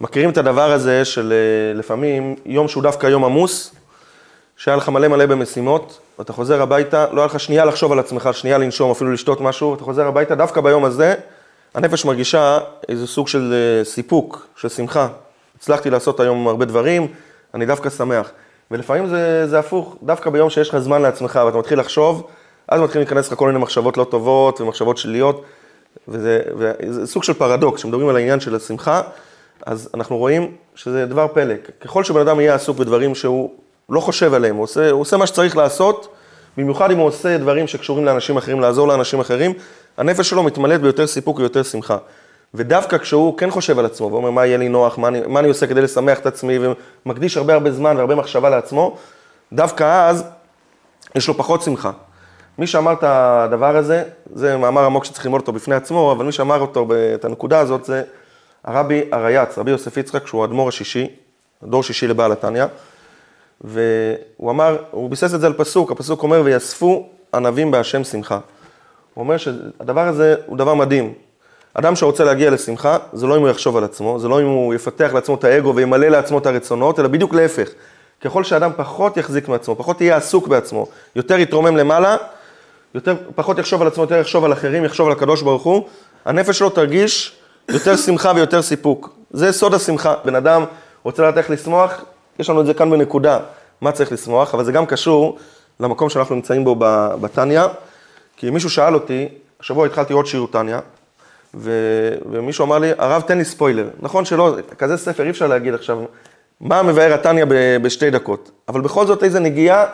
מכירים את הדבר הזה של אה, לפעמים יום שהוא דווקא יום עמוס, שהיה לך מלא מלא במשימות, ואתה חוזר הביתה, לא היה לך שנייה לחשוב על עצמך, שנייה לנשום, אפילו לשתות משהו, אתה חוזר הביתה, דווקא ביום הזה, הנפש מרגישה איזה סוג של אה, סיפוק, של שמחה. הצלחתי לעשות היום הרבה דברים, אני דווקא שמח. ולפעמים זה, זה הפוך, דווקא ביום שיש לך זמן לעצמך ואתה מתחיל לחשוב, אז מתחילים להיכנס לך כל מיני מחשבות לא טובות ומחשבות שליליות, וזה, וזה סוג של פרדוקס, כשמדברים על העניין של השמחה, אז אנחנו רואים שזה דבר פלא. ככל שבן אדם יהיה עסוק בדברים שהוא לא חושב עליהם, הוא עושה, הוא עושה מה שצריך לעשות, במיוחד אם הוא עושה דברים שקשורים לאנשים אחרים, לעזור לאנשים אחרים, הנפש שלו מתמלאת ביותר סיפוק ויותר שמחה. ודווקא כשהוא כן חושב על עצמו ואומר מה יהיה לי נוח, מה אני, מה אני עושה כדי לשמח את עצמי, ומקדיש הרבה הרבה זמן והרבה מחשבה לעצמו, דווקא אז יש לו פחות שמחה. מי שאמר את הדבר הזה, זה מאמר עמוק שצריך ללמוד אותו בפני עצמו, אבל מי שאמר אותו, את הנקודה הזאת, זה הרבי הרייץ, רבי יוסף יצחק, שהוא האדמו"ר השישי, דור שישי לבעל התניא, והוא אמר, הוא ביסס את זה על פסוק, הפסוק אומר, ויאספו ענבים בהשם שמחה. הוא אומר שהדבר הזה הוא דבר מדהים. אדם שרוצה להגיע לשמחה, זה לא אם הוא יחשוב על עצמו, זה לא אם הוא יפתח לעצמו את האגו וימלא לעצמו את הרצונות, אלא בדיוק להפך. ככל שאדם פחות יחזיק מעצמו, פחות יהיה עסוק בעצמו, יותר יתרומם למעלה, יותר, פחות יחשוב על עצמו, יותר יחשוב על אחרים, יחשוב על הקדוש ברוך הוא, הנפש שלו תרגיש יותר שמחה ויותר סיפוק. זה סוד השמחה. בן אדם רוצה לדעת איך לשמוח, יש לנו את זה כאן בנקודה, מה צריך לשמוח, אבל זה גם קשור למקום שאנחנו נמצאים בו בתניא, כי מישהו שאל אותי, השבוע התחלתי עוד שיעור תניא, ו... ומישהו אמר לי, הרב תן לי ספוילר. נכון שלא, כזה ספר אי אפשר להגיד עכשיו, מה מבאר התניא ב... בשתי דקות, אבל בכל זאת איזה נגיעה,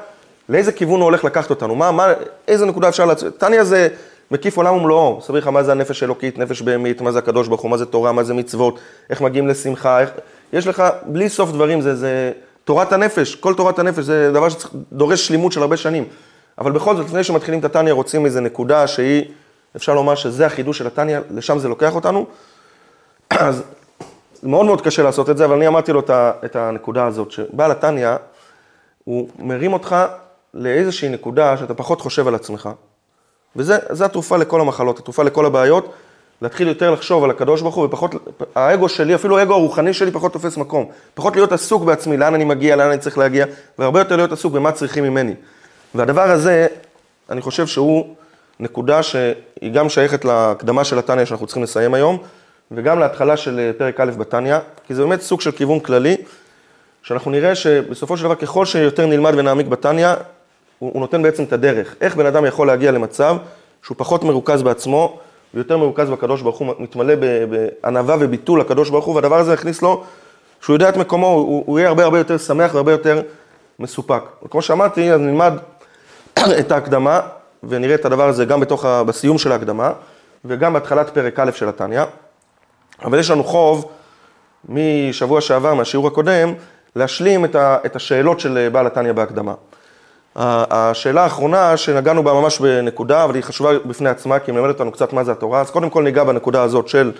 לאיזה כיוון הוא הולך לקחת אותנו, מה, מה, איזה נקודה אפשר להצ... תניא זה מקיף עולם ומלואו, מסביר לך מה זה הנפש האלוקית, נפש בהמית, מה זה הקדוש ברוך הוא, מה זה תורה, מה זה מצוות, איך מגיעים לשמחה, איך... יש לך בלי סוף דברים, זה, זה תורת הנפש, כל תורת הנפש, זה דבר שדורש שלימות של הרבה שנים. אבל בכל זאת, לפני שמתחילים את התניא, רוצים איזה נקודה שהיא, אפשר לומר שזה החידוש של התניא, לשם זה לוקח אותנו. אז מאוד מאוד קשה לעשות את זה, אבל אני אמרתי לו את הנקודה הזאת, שבעל התניא, הוא מרים אותך לאיזושהי נקודה שאתה פחות חושב על עצמך. וזה התרופה לכל המחלות, התרופה לכל הבעיות, להתחיל יותר לחשוב על הקדוש ברוך הוא, ופחות, האגו שלי, אפילו האגו הרוחני שלי פחות תופס מקום. פחות להיות עסוק בעצמי, לאן אני מגיע, לאן אני צריך להגיע, והרבה יותר להיות עסוק במה צריכים ממני. והדבר הזה, אני חושב שהוא נקודה שהיא גם שייכת להקדמה של התניא שאנחנו צריכים לסיים היום, וגם להתחלה של פרק א' בתניא, כי זה באמת סוג של כיוון כללי, שאנחנו נראה שבסופו של דבר, ככל שיותר נלמד ונעמיק בתניא, הוא, הוא נותן בעצם את הדרך. איך בן אדם יכול להגיע למצב שהוא פחות מרוכז בעצמו, ויותר מרוכז בקדוש ברוך הוא, מתמלא בענווה וביטול לקדוש ברוך הוא, והדבר הזה יכניס לו, שהוא יודע את מקומו, הוא, הוא יהיה הרבה הרבה יותר שמח והרבה יותר מסופק. וכמו שאמרתי, אז נלמד את ההקדמה, ונראה את הדבר הזה גם בתוך, ה, בסיום של ההקדמה, וגם בהתחלת פרק א' של התניא. אבל יש לנו חוב משבוע שעבר, מהשיעור הקודם, להשלים את, ה, את השאלות של בעל התניא בהקדמה. השאלה האחרונה שנגענו בה ממש בנקודה, אבל היא חשובה בפני עצמה, כי היא מלמדת אותנו קצת מה זה התורה, אז קודם כל ניגע בנקודה הזאת של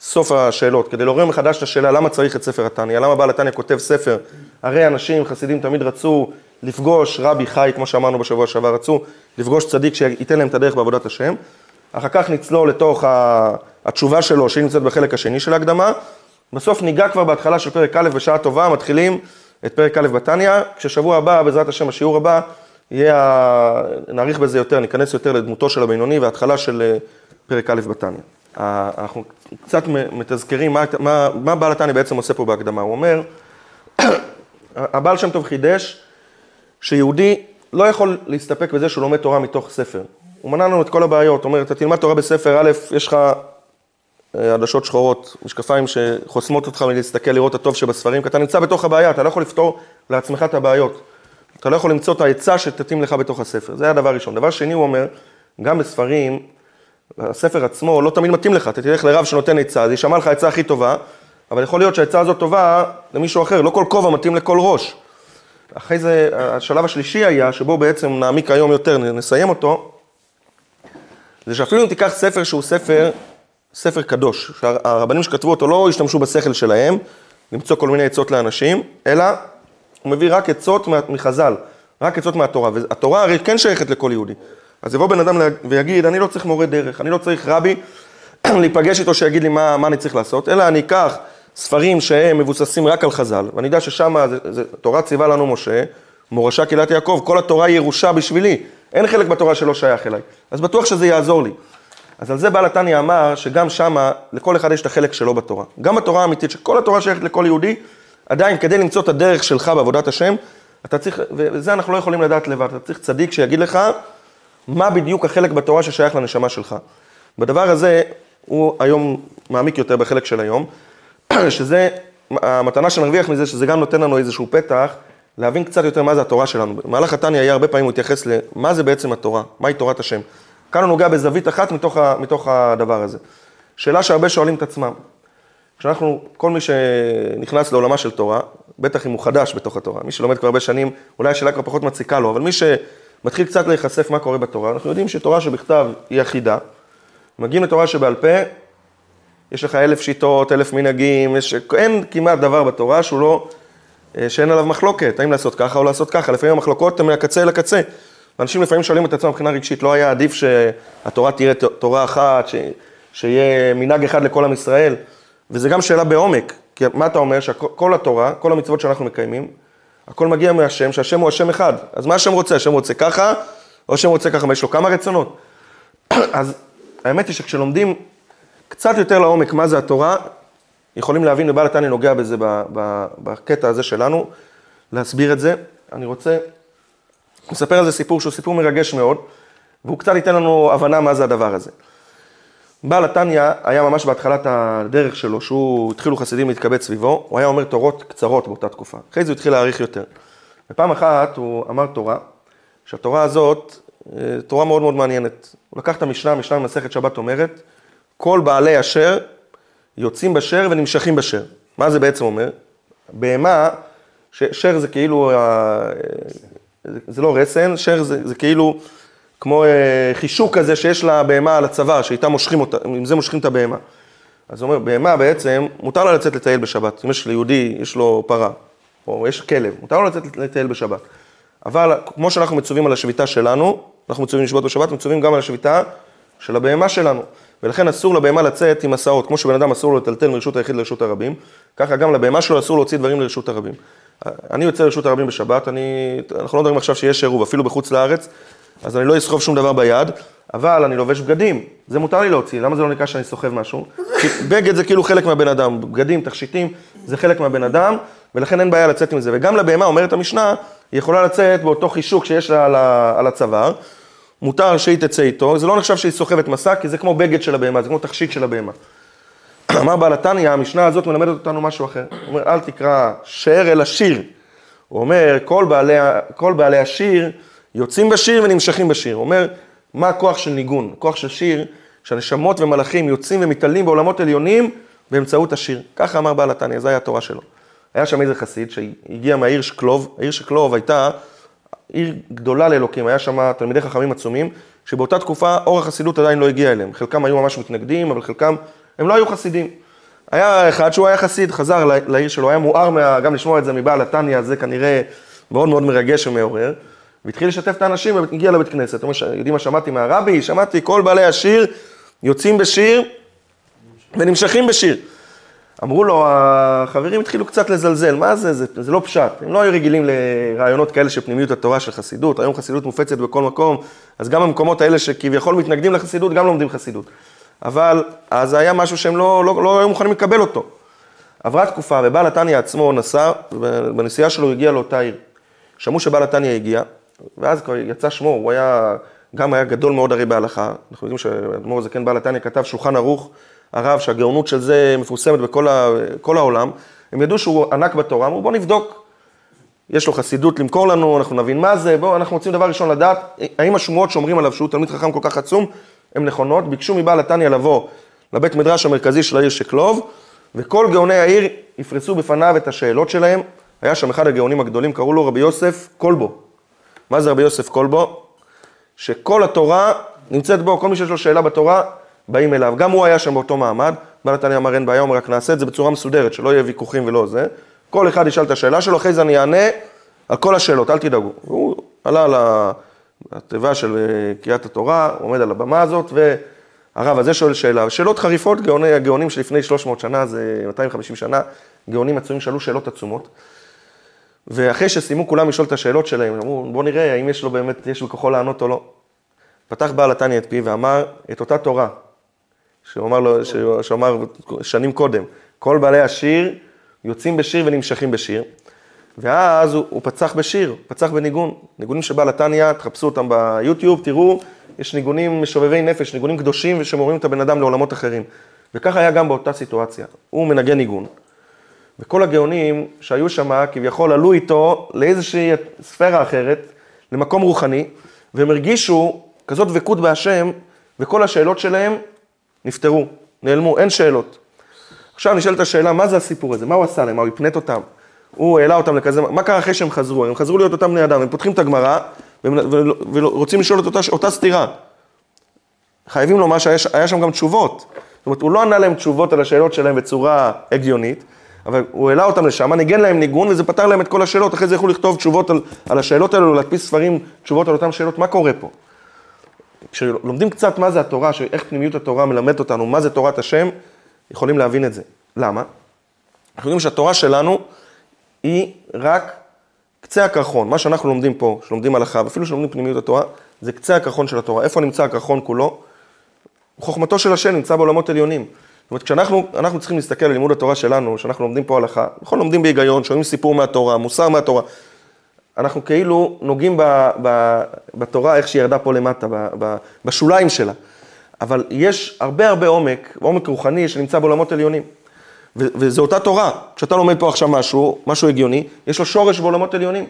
סוף השאלות, כדי לעורר מחדש את השאלה למה צריך את ספר התניא, למה בעל התניא כותב ספר, הרי אנשים, חסידים תמיד רצו לפגוש רבי חי, כמו שאמרנו בשבוע שעבר, רצו לפגוש צדיק שייתן להם את הדרך בעבודת השם, אחר כך נצלול לתוך התשובה שלו, שהיא נמצאת בחלק השני של ההקדמה, בסוף ניגע כבר בהתחלה של פרק א' בשעה טובה, מתחילים את פרק א' בתניא, כששבוע הבא, בעזרת השם, השיעור הבא, יהיה, נאריך בזה יותר, ניכנס יותר לדמותו של הבינוני וההתחלה של אה, פרק א' בתניא. אנחנו קצת מתזכרים מה, מה, מה בעל התניא בעצם עושה פה בהקדמה. הוא אומר, הבעל שם טוב חידש שיהודי לא יכול להסתפק בזה שהוא לומד תורה מתוך ספר. הוא מנה לנו את כל הבעיות, הוא אומר, אתה תלמד תורה בספר א', יש לך עדשות שחורות, משקפיים שחוסמות אותך מלהסתכל, לראות הטוב שבספרים, כי אתה נמצא בתוך הבעיה, אתה לא יכול לפתור לעצמך את הבעיות. אתה לא יכול למצוא את העצה שתתאים לך בתוך הספר, זה הדבר הראשון. דבר שני, הוא אומר, גם בספרים, הספר עצמו לא תמיד מתאים לך, אתה תלך לרב שנותן עצה, זה יישמע לך העצה הכי טובה, אבל יכול להיות שהעצה הזאת טובה למישהו אחר, לא כל כובע מתאים לכל ראש. אחרי זה, השלב השלישי היה, שבו בעצם נעמיק היום יותר, נסיים אותו, זה שאפילו אם תיקח ספר שהוא ספר ספר קדוש, שהרבנים שכתבו אותו לא השתמשו בשכל שלהם, למצוא כל מיני עצות לאנשים, אלא הוא מביא רק עצות מחז"ל, רק עצות מהתורה, והתורה הרי כן שייכת לכל יהודי. אז יבוא בן אדם ויגיד, אני לא צריך מורה דרך, אני לא צריך רבי להיפגש איתו שיגיד לי מה, מה אני צריך לעשות, אלא אני אקח ספרים שהם מבוססים רק על חז"ל, ואני יודע ששם, תורה ציווה לנו משה, מורשה קהילת יעקב, כל התורה היא ירושה בשבילי, אין חלק בתורה שלא שייך אליי, אז בטוח שזה יעזור לי. אז על זה בעל התניא אמר שגם שמה, לכל אחד יש את החלק שלו בתורה. גם בתורה האמיתית, שכל התורה שייכת לכל יהודי, עדיין כדי למצוא את הדרך שלך בעבודת השם, אתה צריך, וזה אנחנו לא יכולים לדעת לבד, אתה צריך צדיק שיגיד לך מה בדיוק החלק בתורה ששייך לנשמה שלך. בדבר הזה, הוא היום מעמיק יותר בחלק של היום, שזה, המתנה שנרוויח מזה, שזה גם נותן לנו איזשהו פתח להבין קצת יותר מה זה התורה שלנו. במהלך התניא היה הרבה פעמים הוא התייחס למה זה בעצם התורה, מהי תורת השם. כאן הוא נוגע בזווית אחת מתוך, ה, מתוך הדבר הזה. שאלה שהרבה שואלים את עצמם. כשאנחנו, כל מי שנכנס לעולמה של תורה, בטח אם הוא חדש בתוך התורה, מי שלומד כבר הרבה שנים, אולי השאלה כבר פחות מציקה לו, אבל מי שמתחיל קצת להיחשף מה קורה בתורה, אנחנו יודעים שתורה שבכתב היא אחידה. מגיעים לתורה שבעל פה, יש לך אלף שיטות, אלף מנהגים, יש, אין כמעט דבר בתורה שהוא לא, אה, שאין עליו מחלוקת, האם לעשות ככה או לעשות ככה, לפעמים המחלוקות הן מהקצה אל הקצה. ואנשים לפעמים שואלים את עצמם מבחינה רגשית, לא היה עדיף שהתורה תראה תורה אחת, ש... שיהיה מנהג אחד לכל עם ישראל? וזה גם שאלה בעומק, כי מה אתה אומר? שכל התורה, כל המצוות שאנחנו מקיימים, הכל מגיע מהשם, שהשם הוא השם אחד. אז מה השם רוצה? השם רוצה ככה, או השם רוצה ככה, ויש לו כמה רצונות. אז האמת היא שכשלומדים קצת יותר לעומק מה זה התורה, יכולים להבין, ובעל התניא נוגע בזה בקטע הזה שלנו, להסביר את זה. אני רוצה לספר על זה סיפור שהוא סיפור מרגש מאוד, והוא קצת ייתן לנו הבנה מה זה הדבר הזה. בעל התניא היה ממש בהתחלת הדרך שלו, שהוא התחילו חסידים להתקבץ סביבו, הוא היה אומר תורות קצרות באותה תקופה. אחרי זה הוא התחיל להאריך יותר. ופעם אחת הוא אמר תורה, שהתורה הזאת, אה, תורה מאוד מאוד מעניינת. הוא לקח את המשנה, המשנה במסכת שבת אומרת, כל בעלי אשר יוצאים בשר ונמשכים בשר. מה זה בעצם אומר? בהמה, שר זה כאילו, זה לא רסן, שר זה, זה כאילו כמו אה, חישוק כזה שיש לבהמה על הצוואר, שאיתה מושכים אותה, עם זה מושכים את הבהמה. אז הוא אומר, בהמה בעצם, מותר לה לצאת לטייל בשבת. אם יש ליהודי, יש לו פרה, או יש כלב, מותר לו לצאת לטייל בשבת. אבל כמו שאנחנו מצווים על השביתה שלנו, אנחנו מצווים לשבות בשבת, מצווים גם על השביתה של הבהמה שלנו. ולכן אסור לבהמה לצאת עם הסעות, כמו שבן אדם אסור לו לטלטל מרשות היחיד לרשות הרבים, ככה גם לבהמה שלו אסור להוציא דברים לרשות הרבים. אני יוצא לרשות הרבים בשבת, אני, אנחנו לא מדברים עכשיו שיש עירוב, אפילו בחוץ לארץ, אז אני לא אסחוב שום דבר ביד, אבל אני לובש בגדים, זה מותר לי להוציא, למה זה לא נקרא שאני סוחב משהו? כי בגד זה כאילו חלק מהבן אדם, בגדים, תכשיטים, זה חלק מהבן אדם, ולכן אין בעיה לצאת עם זה. וגם לבהמה, אומרת המשנה, היא יכולה לצאת באותו חישוק שיש לה על הצוואר, מותר שהיא תצא איתו, זה לא נחשב שהיא סוחבת מסע, כי זה כמו בגד של הבהמה, זה כמו תכשיט של הבהמה. אמר בעל התניא, המשנה הזאת מלמדת אותנו משהו אחר. הוא אומר, אל תקרא שר אלא שיר. הוא אומר, כל בעלי, כל בעלי השיר יוצאים בשיר ונמשכים בשיר. הוא אומר, מה הכוח של ניגון? כוח של שיר, שהנשמות ומלאכים יוצאים ומתעלים בעולמות עליונים באמצעות השיר. ככה אמר בעל התניא, זו הייתה התורה שלו. היה שם איזה חסיד שהגיע מהעיר שקלוב, העיר שקלוב הייתה עיר גדולה לאלוקים, היה שם תלמידי חכמים עצומים, שבאותה תקופה אור החסידות עדיין לא הגיע אליהם. חלקם היו ממש מתנגדים, אבל חלקם, הם לא היו חסידים. היה אחד שהוא היה חסיד, חזר לעיר שלו, היה מואר מה, גם לשמוע את זה מבעל התניא, זה כנראה מאוד מאוד מרגש ומעורר. והתחיל לשתף את האנשים והגיע לבית כנסת. יודעים מה שמעתי מהרבי? שמעתי כל בעלי השיר יוצאים בשיר ונמשכים בשיר. אמרו לו, החברים התחילו קצת לזלזל, מה זה, זה, זה לא פשט. הם לא היו רגילים לרעיונות כאלה של פנימיות התורה של חסידות, היום חסידות מופצת בכל מקום, אז גם המקומות האלה שכביכול מתנגדים לחסידות, גם לומדים חסידות. אבל אז היה משהו שהם לא, לא, לא היו מוכנים לקבל אותו. עברה תקופה, ובעל התניא עצמו נסע, ובנסיעה שלו הגיע לאותה עיר. שמעו שבעל התניא הגיע, ואז כבר יצא שמו, הוא היה, גם היה גדול מאוד הרי בהלכה. אנחנו יודעים שאדמו"ר זקן בעל התניא כתב שולחן ערוך. הרב, שהגאונות של זה מפורסמת בכל ה, העולם, הם ידעו שהוא ענק בתורה, אמרו בוא נבדוק. יש לו חסידות למכור לנו, אנחנו נבין מה זה, בואו, אנחנו רוצים דבר ראשון לדעת, האם השמועות שאומרים עליו שהוא תלמיד חכם כל כך עצום, הן נכונות. ביקשו מבעל התניא לבוא לבית מדרש המרכזי של העיר שקלוב, וכל גאוני העיר יפרסו בפניו את השאלות שלהם. היה שם אחד הגאונים הגדולים, קראו לו רבי יוסף קולבו. מה זה רבי יוסף קולבו? שכל התורה נמצאת בו, כל מי שיש לו שאלה בתורה, באים אליו. גם הוא היה שם באותו מעמד, בעל התניא אמר אין בעיה, הוא רק נעשה את זה בצורה מסודרת, שלא יהיה ויכוחים ולא זה. כל אחד ישאל את השאלה שלו, אחרי זה אני אענה על כל השאלות, אל תדאגו. הוא עלה על התיבה של אה, קריאת התורה, עומד על הבמה הזאת, הרב הזה שואל שאלה, שאלות חריפות, גאוני, הגאונים שלפני 300 שנה, זה 250 שנה, גאונים עצומים שאלו שאלות עצומות. ואחרי שסיימו כולם לשאול את השאלות שלהם, אמרו, בוא נראה האם יש לו באמת, יש בכוחו לענות או לא. פתח בעל התניא את פיו ואמר את אותה תורה, שהוא אמר, לו, שהוא אמר שנים קודם, כל בעלי השיר יוצאים בשיר ונמשכים בשיר. ואז הוא, הוא פצח בשיר, פצח בניגון, ניגונים שבעל התניא, תחפשו אותם ביוטיוב, תראו, יש ניגונים משובבי נפש, ניגונים קדושים ושמורים את הבן אדם לעולמות אחרים. וככה היה גם באותה סיטואציה. הוא מנגן ניגון, וכל הגאונים שהיו שם כביכול עלו איתו לאיזושהי ספירה אחרת, למקום רוחני, והם הרגישו כזאת דבקות בהשם, וכל השאלות שלהם נפתרו, נעלמו, אין שאלות. עכשיו נשאלת השאלה, מה זה הסיפור הזה? מה הוא עשה להם? מה הוא הפנט אותם? הוא העלה אותם לכזה, מה קרה אחרי שהם חזרו? הם חזרו להיות אותם בני אדם, הם פותחים את הגמרא ורוצים לשאול את אותה, אותה סתירה. חייבים לומר שהיה שם גם תשובות. זאת אומרת, הוא לא ענה להם תשובות על השאלות שלהם בצורה הגיונית, אבל הוא העלה אותם לשם, ניגן להם ניגון וזה פתר להם את כל השאלות, אחרי זה יכלו לכתוב תשובות על, על השאלות האלו, להדפיס ספרים, תשובות על אותן שאלות, מה קורה פה? כשלומדים קצת מה זה התורה, איך פנימיות התורה מלמדת אותנו, מה זה תורת השם, יכולים להבין את זה. למה? אנחנו יודעים שהתורה שלנו היא רק קצה הקרחון. מה שאנחנו לומדים פה, שלומדים הלכה, ואפילו שלומדים פנימיות התורה, זה קצה הקרחון של התורה. איפה נמצא הקרחון כולו? חוכמתו של השם נמצא בעולמות עליונים. זאת אומרת, כשאנחנו אנחנו צריכים להסתכל על לימוד התורה שלנו, שאנחנו לומדים פה הלכה, נכון, לומדים בהיגיון, שומעים סיפור מהתורה, מוסר מהתורה, אנחנו כאילו נוגעים ב, ב, בתורה איך שהיא ירדה פה למטה, ב, ב, בשוליים שלה. אבל יש הרבה הרבה עומק, עומק רוחני שנמצא בעולמות עליונים. וזו אותה תורה. כשאתה לומד פה עכשיו משהו, משהו הגיוני, יש לו שורש בעולמות עליונים.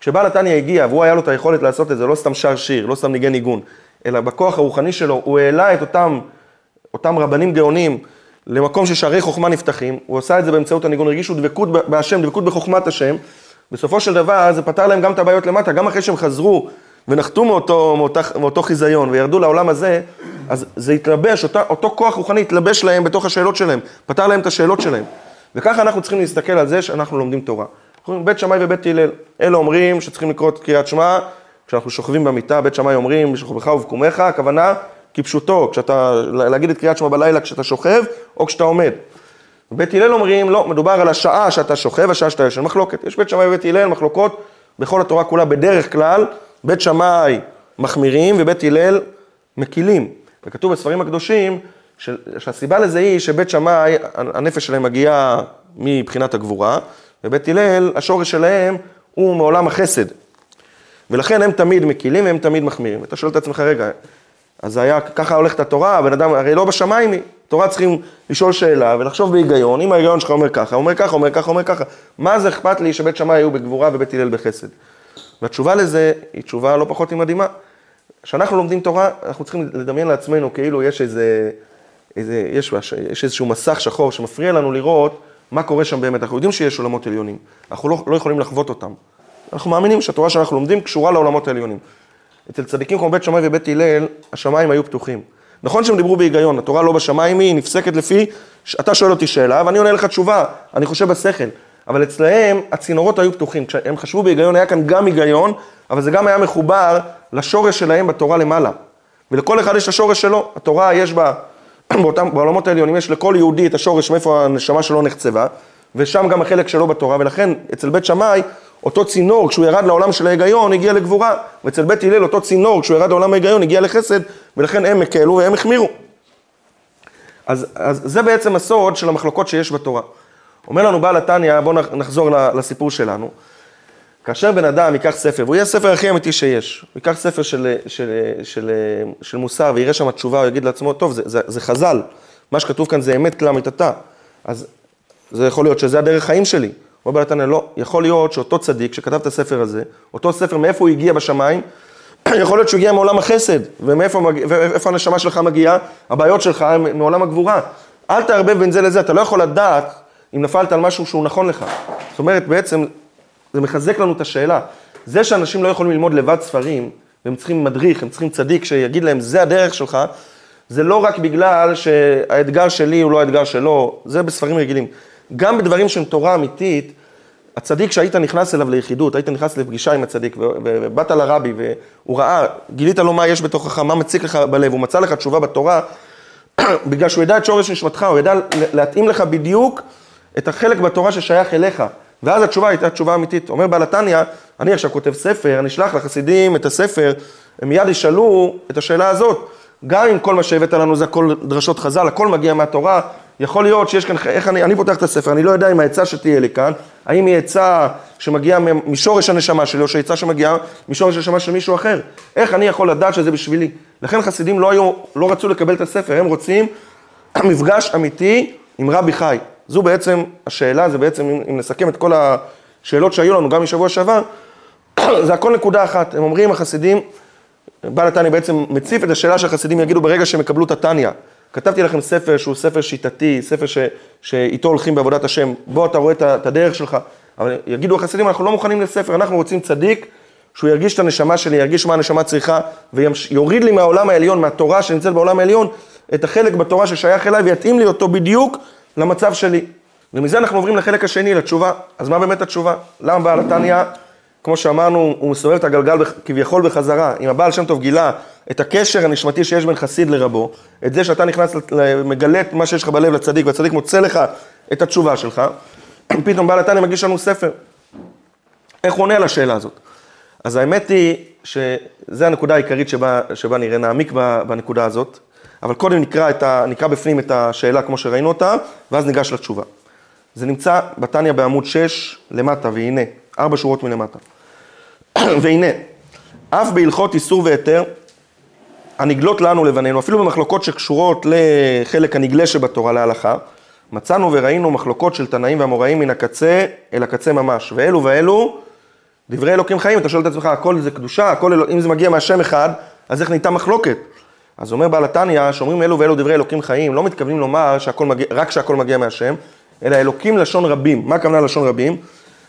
כשבעל התניא הגיע והוא היה לו את היכולת לעשות את זה, לא סתם שר שיר, לא סתם ניגן ניגון, אלא בכוח הרוחני שלו, הוא העלה את אותם, אותם רבנים גאונים למקום ששערי חוכמה נפתחים, הוא עשה את זה באמצעות הניגון, הרגישו דבקות בהשם, דבקות בחוכמת השם, בסופו של דבר זה פתר להם גם את הבעיות למטה, גם אחרי שהם חזרו ונחתו מאותו, מאותה, מאותו חיזיון וירדו לעולם הזה, אז זה התלבש, אותה, אותו כוח רוחני התלבש להם בתוך השאלות שלהם, פתר להם את השאלות שלהם. וככה אנחנו צריכים להסתכל על זה שאנחנו לומדים תורה. בית שמאי ובית הלל, אלה אומרים שצריכים לקרוא את קריאת שמע, כשאנחנו שוכבים במיטה, בית שמאי אומרים בשוכבך ובקומך, הכוונה כפשוטו, כשאתה, להגיד את קריאת שמע בלילה כשאתה שוכב או כשאתה עומד. בית הלל אומרים, לא, מדובר על השעה שאתה שוכב, השעה שאתה ישן, מחלוקת. יש בית שמאי ובית הלל, מחלוקות בכל התורה כולה, בדרך כלל, בית שמאי מחמירים ובית הלל מקילים. וכתוב בספרים הקדושים שהסיבה לזה היא שבית שמאי, הנפש שלהם מגיעה מבחינת הגבורה, ובית הלל, השורש שלהם הוא מעולם החסד. ולכן הם תמיד מקילים והם תמיד מחמירים. אתה שואל את עצמך, רגע, אז זה היה, ככה הולכת התורה, הבן אדם, הרי לא בשמיים היא. תורה צריכים לשאול שאלה ולחשוב בהיגיון, אם ההיגיון שלך אומר ככה, אומר ככה, אומר ככה, אומר ככה, מה זה אכפת לי שבית שמאי היו בגבורה ובית הלל בחסד? והתשובה לזה היא תשובה לא פחות ממדהימה. כשאנחנו לומדים תורה, אנחנו צריכים לדמיין לעצמנו כאילו יש איזה, איזה יש, יש איזשהו מסך שחור שמפריע לנו לראות מה קורה שם באמת. אנחנו יודעים שיש עולמות עליונים, אנחנו לא, לא יכולים לחוות אותם. אנחנו מאמינים שהתורה שאנחנו לומדים קשורה לעולמות העליונים. אצל צדיקים כמו בית שמאי ובית הלל, השמיים היו פתוחים. נכון שהם דיברו בהיגיון, התורה לא בשמיים היא, נפסקת לפי, אתה שואל אותי שאלה ואני עונה לך תשובה, אני חושב בשכל. אבל אצלהם הצינורות היו פתוחים, כשהם חשבו בהיגיון היה כאן גם היגיון, אבל זה גם היה מחובר לשורש שלהם בתורה למעלה. ולכל אחד יש את השורש שלו, התורה יש בה, באותם, בעולמות העליונים יש לכל יהודי את השורש מאיפה הנשמה שלו נחצבה, ושם גם החלק שלו בתורה, ולכן אצל בית שמאי, אותו צינור, כשהוא ירד לעולם של ההיגיון, הגיע לגבורה, ואצל בית הלל אותו צינור, כשהוא ירד לעולם ההיגיון, הגיע לחסד, ולכן הם הקלו והם החמירו. אז, אז זה בעצם הסוד של המחלוקות שיש בתורה. אומר לנו בעל התניא, בואו נחזור לסיפור שלנו. כאשר בן אדם ייקח ספר, והוא יהיה הספר הכי אמיתי שיש, הוא ייקח ספר של, של, של, של של מוסר ויראה שם תשובה, הוא יגיד לעצמו, טוב, זה, זה, זה חז"ל, מה שכתוב כאן זה אמת כלל אמיתתה, אז זה יכול להיות שזה הדרך חיים שלי. אומר בעל התניא, לא, יכול להיות שאותו צדיק שכתב את הספר הזה, אותו ספר, מאיפה הוא הגיע בשמיים, יכול להיות שהוא הגיע מעולם החסד, ומאיפה ואיפה הנשמה שלך מגיעה, הבעיות שלך הן מעולם הגבורה. אל תערבב בין זה לזה, אתה לא יכול לדעת אם נפלת על משהו שהוא נכון לך. זאת אומרת, בעצם, זה מחזק לנו את השאלה. זה שאנשים לא יכולים ללמוד לבד ספרים, והם צריכים מדריך, הם צריכים צדיק שיגיד להם, זה הדרך שלך, זה לא רק בגלל שהאתגר שלי הוא לא האתגר שלו, זה בספרים רגילים. גם בדברים שהם תורה אמיתית, הצדיק שהיית נכנס אליו ליחידות, היית נכנס לפגישה עם הצדיק, ובאת לרבי, והוא ראה, גילית לו מה יש בתוכך, מה מציק לך בלב, הוא מצא לך תשובה בתורה, בגלל שהוא ידע את שורש נשמתך, הוא ידע להתאים לך בדיוק את החלק בתורה ששייך אליך. ואז התשובה הייתה תשובה אמיתית. אומר בעל התניא, אני עכשיו כותב ספר, אני אשלח לחסידים את הספר, הם מיד ישאלו את השאלה הזאת. גם אם כל מה שהבאת לנו זה הכל דרשות חז"ל, הכל מגיע מהתורה, יכול להיות שיש כאן, איך אני, אני פותח את הספר, אני לא יודע אם העצה שתהיה לי כאן, האם היא עצה שמגיעה משורש הנשמה שלי, או שעצה שמגיעה משורש הנשמה של מישהו אחר. איך אני יכול לדעת שזה בשבילי? לכן חסידים לא, היו, לא רצו לקבל את הספר, הם רוצים מפגש אמיתי עם רבי חי. זו בעצם השאלה, זה בעצם, אם, נסכם את כל השאלות שהיו לנו, גם משבוע שעבר, זה הכל נקודה אחת. הם אומרים, החסידים, בעל התניא בעצם מציף את השאלה שהחסידים יגידו ברגע שהם יקבלו את התניא. כתבתי לכם ספר שהוא ספר שיטתי, ספר ש, שאיתו הולכים בעבודת השם, בוא אתה רואה את הדרך שלך, אבל יגידו החסידים, אנחנו לא מוכנים לספר, אנחנו רוצים צדיק, שהוא ירגיש את הנשמה שלי, ירגיש מה הנשמה צריכה, ויוריד לי מהעולם העליון, מהתורה שנמצאת בעולם העליון, את החלק בתורה ששייך אליי, ויתאים לי אותו בדיוק למצב שלי. ומזה אנחנו עוברים לחלק השני, לתשובה. אז מה באמת התשובה? למה בעל התניא, כמו שאמרנו, הוא מסובב את הגלגל כביכול בחזרה. אם הבעל שם טוב גילה את הקשר הנשמתי שיש בין חסיד לרבו, את זה שאתה נכנס, מגלה את מה שיש לך בלב לצדיק, והצדיק מוצא לך את התשובה שלך, פתאום בעל התניא מגיש לנו ספר. איך הוא עונה על השאלה הזאת? אז האמת היא שזו הנקודה העיקרית שבה, שבה נראה, נעמיק בנקודה הזאת, אבל קודם נקרא, ה, נקרא בפנים את השאלה כמו שראינו אותה, ואז ניגש לתשובה. זה נמצא בתניא בעמוד 6 למטה, והנה, ארבע שורות מלמטה. והנה, אף בהלכות איסור והיתר, הנגלות לנו לבנינו, אפילו במחלוקות שקשורות לחלק הנגלה שבתורה להלכה, מצאנו וראינו מחלוקות של תנאים ואמוראים מן הקצה אל הקצה ממש, ואלו ואלו דברי אלוקים חיים, אתה שואל את עצמך, הכל זה קדושה, הכל, אם זה מגיע מהשם אחד, אז איך נהייתה מחלוקת? אז אומר בעל התניא, שאומרים אלו ואלו דברי אלוקים חיים, לא מתכוונים לומר שהכל מגיע, רק שהכל מגיע מהשם, אלא אלוקים לשון רבים. מה הכוונה לשון רבים?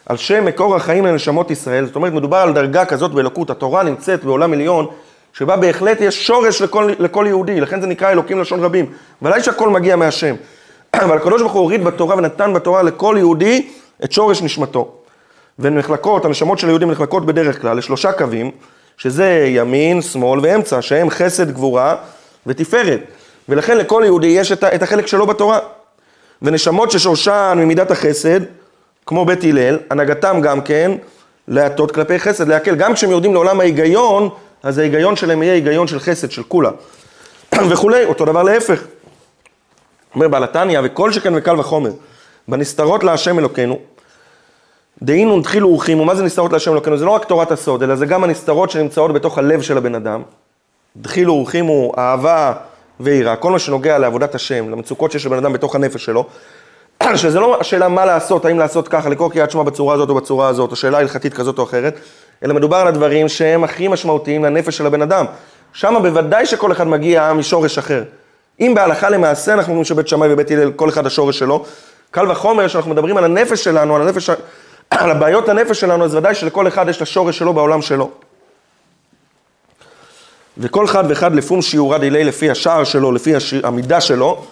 על שם מקור החיים לנשמות ישראל, זאת אומרת, מדובר על דרגה כזאת באלוקות, התורה נמצאת בעולם עליון, שבה בהחלט יש שורש לכל, לכל יהודי, לכן זה נקרא אלוקים לשון רבים. ודאי שהכל מגיע מהשם. אבל הקדוש ברוך הוא הוריד בתורה ונתן בתורה לכל יהודי את שורש נשמתו. והן נחלקות, הנשמות של היהודים נחלקות בדרך כלל לשלושה קווים, שזה ימין, שמאל ואמצע, שהם חסד, גבורה ותפארת. ולכן לכל יהודי יש את החלק שלו בתורה. ונשמות ששורשן ממידת החסד, כמו בית הלל, הנהגתם גם כן להטות כלפי חסד, להקל. גם כשהם יורדים לעולם ההיגיון, אז ההיגיון שלהם יהיה היגיון של חסד, של כולה. וכולי, אותו דבר להפך. אומר בעל התניא, וכל שכן וקל וחומר, בנסתרות להשם אלוקינו, דהינו נתחילו ורחימו, מה זה נסתרות להשם אלוקינו? זה לא רק תורת הסוד, אלא זה גם הנסתרות שנמצאות בתוך הלב של הבן אדם. דחילו ורחימו, אהבה ויראה, כל מה שנוגע לעבודת השם, למצוקות שיש לבן אדם בתוך הנפש שלו, שזה לא השאלה מה לעשות, האם לעשות ככה, לקרוא קריאת שמע בצורה הזאת או בצורה הזאת, או שאלה הלכתית כזאת או אחרת, אלא מדובר על הדברים שהם הכי משמעותיים לנפש של הבן אדם. שם בוודאי שכל אחד מגיע משורש אחר. אם בהלכה למעשה אנחנו אומרים שבית שמאי ובית הלל, כל אחד השורש שלו, קל וחומר שאנחנו מדברים על הנפש שלנו, על הנפש על הבעיות הנפש שלנו, אז ודאי שלכל אחד יש את השורש שלו בעולם שלו. וכל אחד ואחד לפום שיעורה דילי לפי השער שלו, לפי השיר, המידה שלו,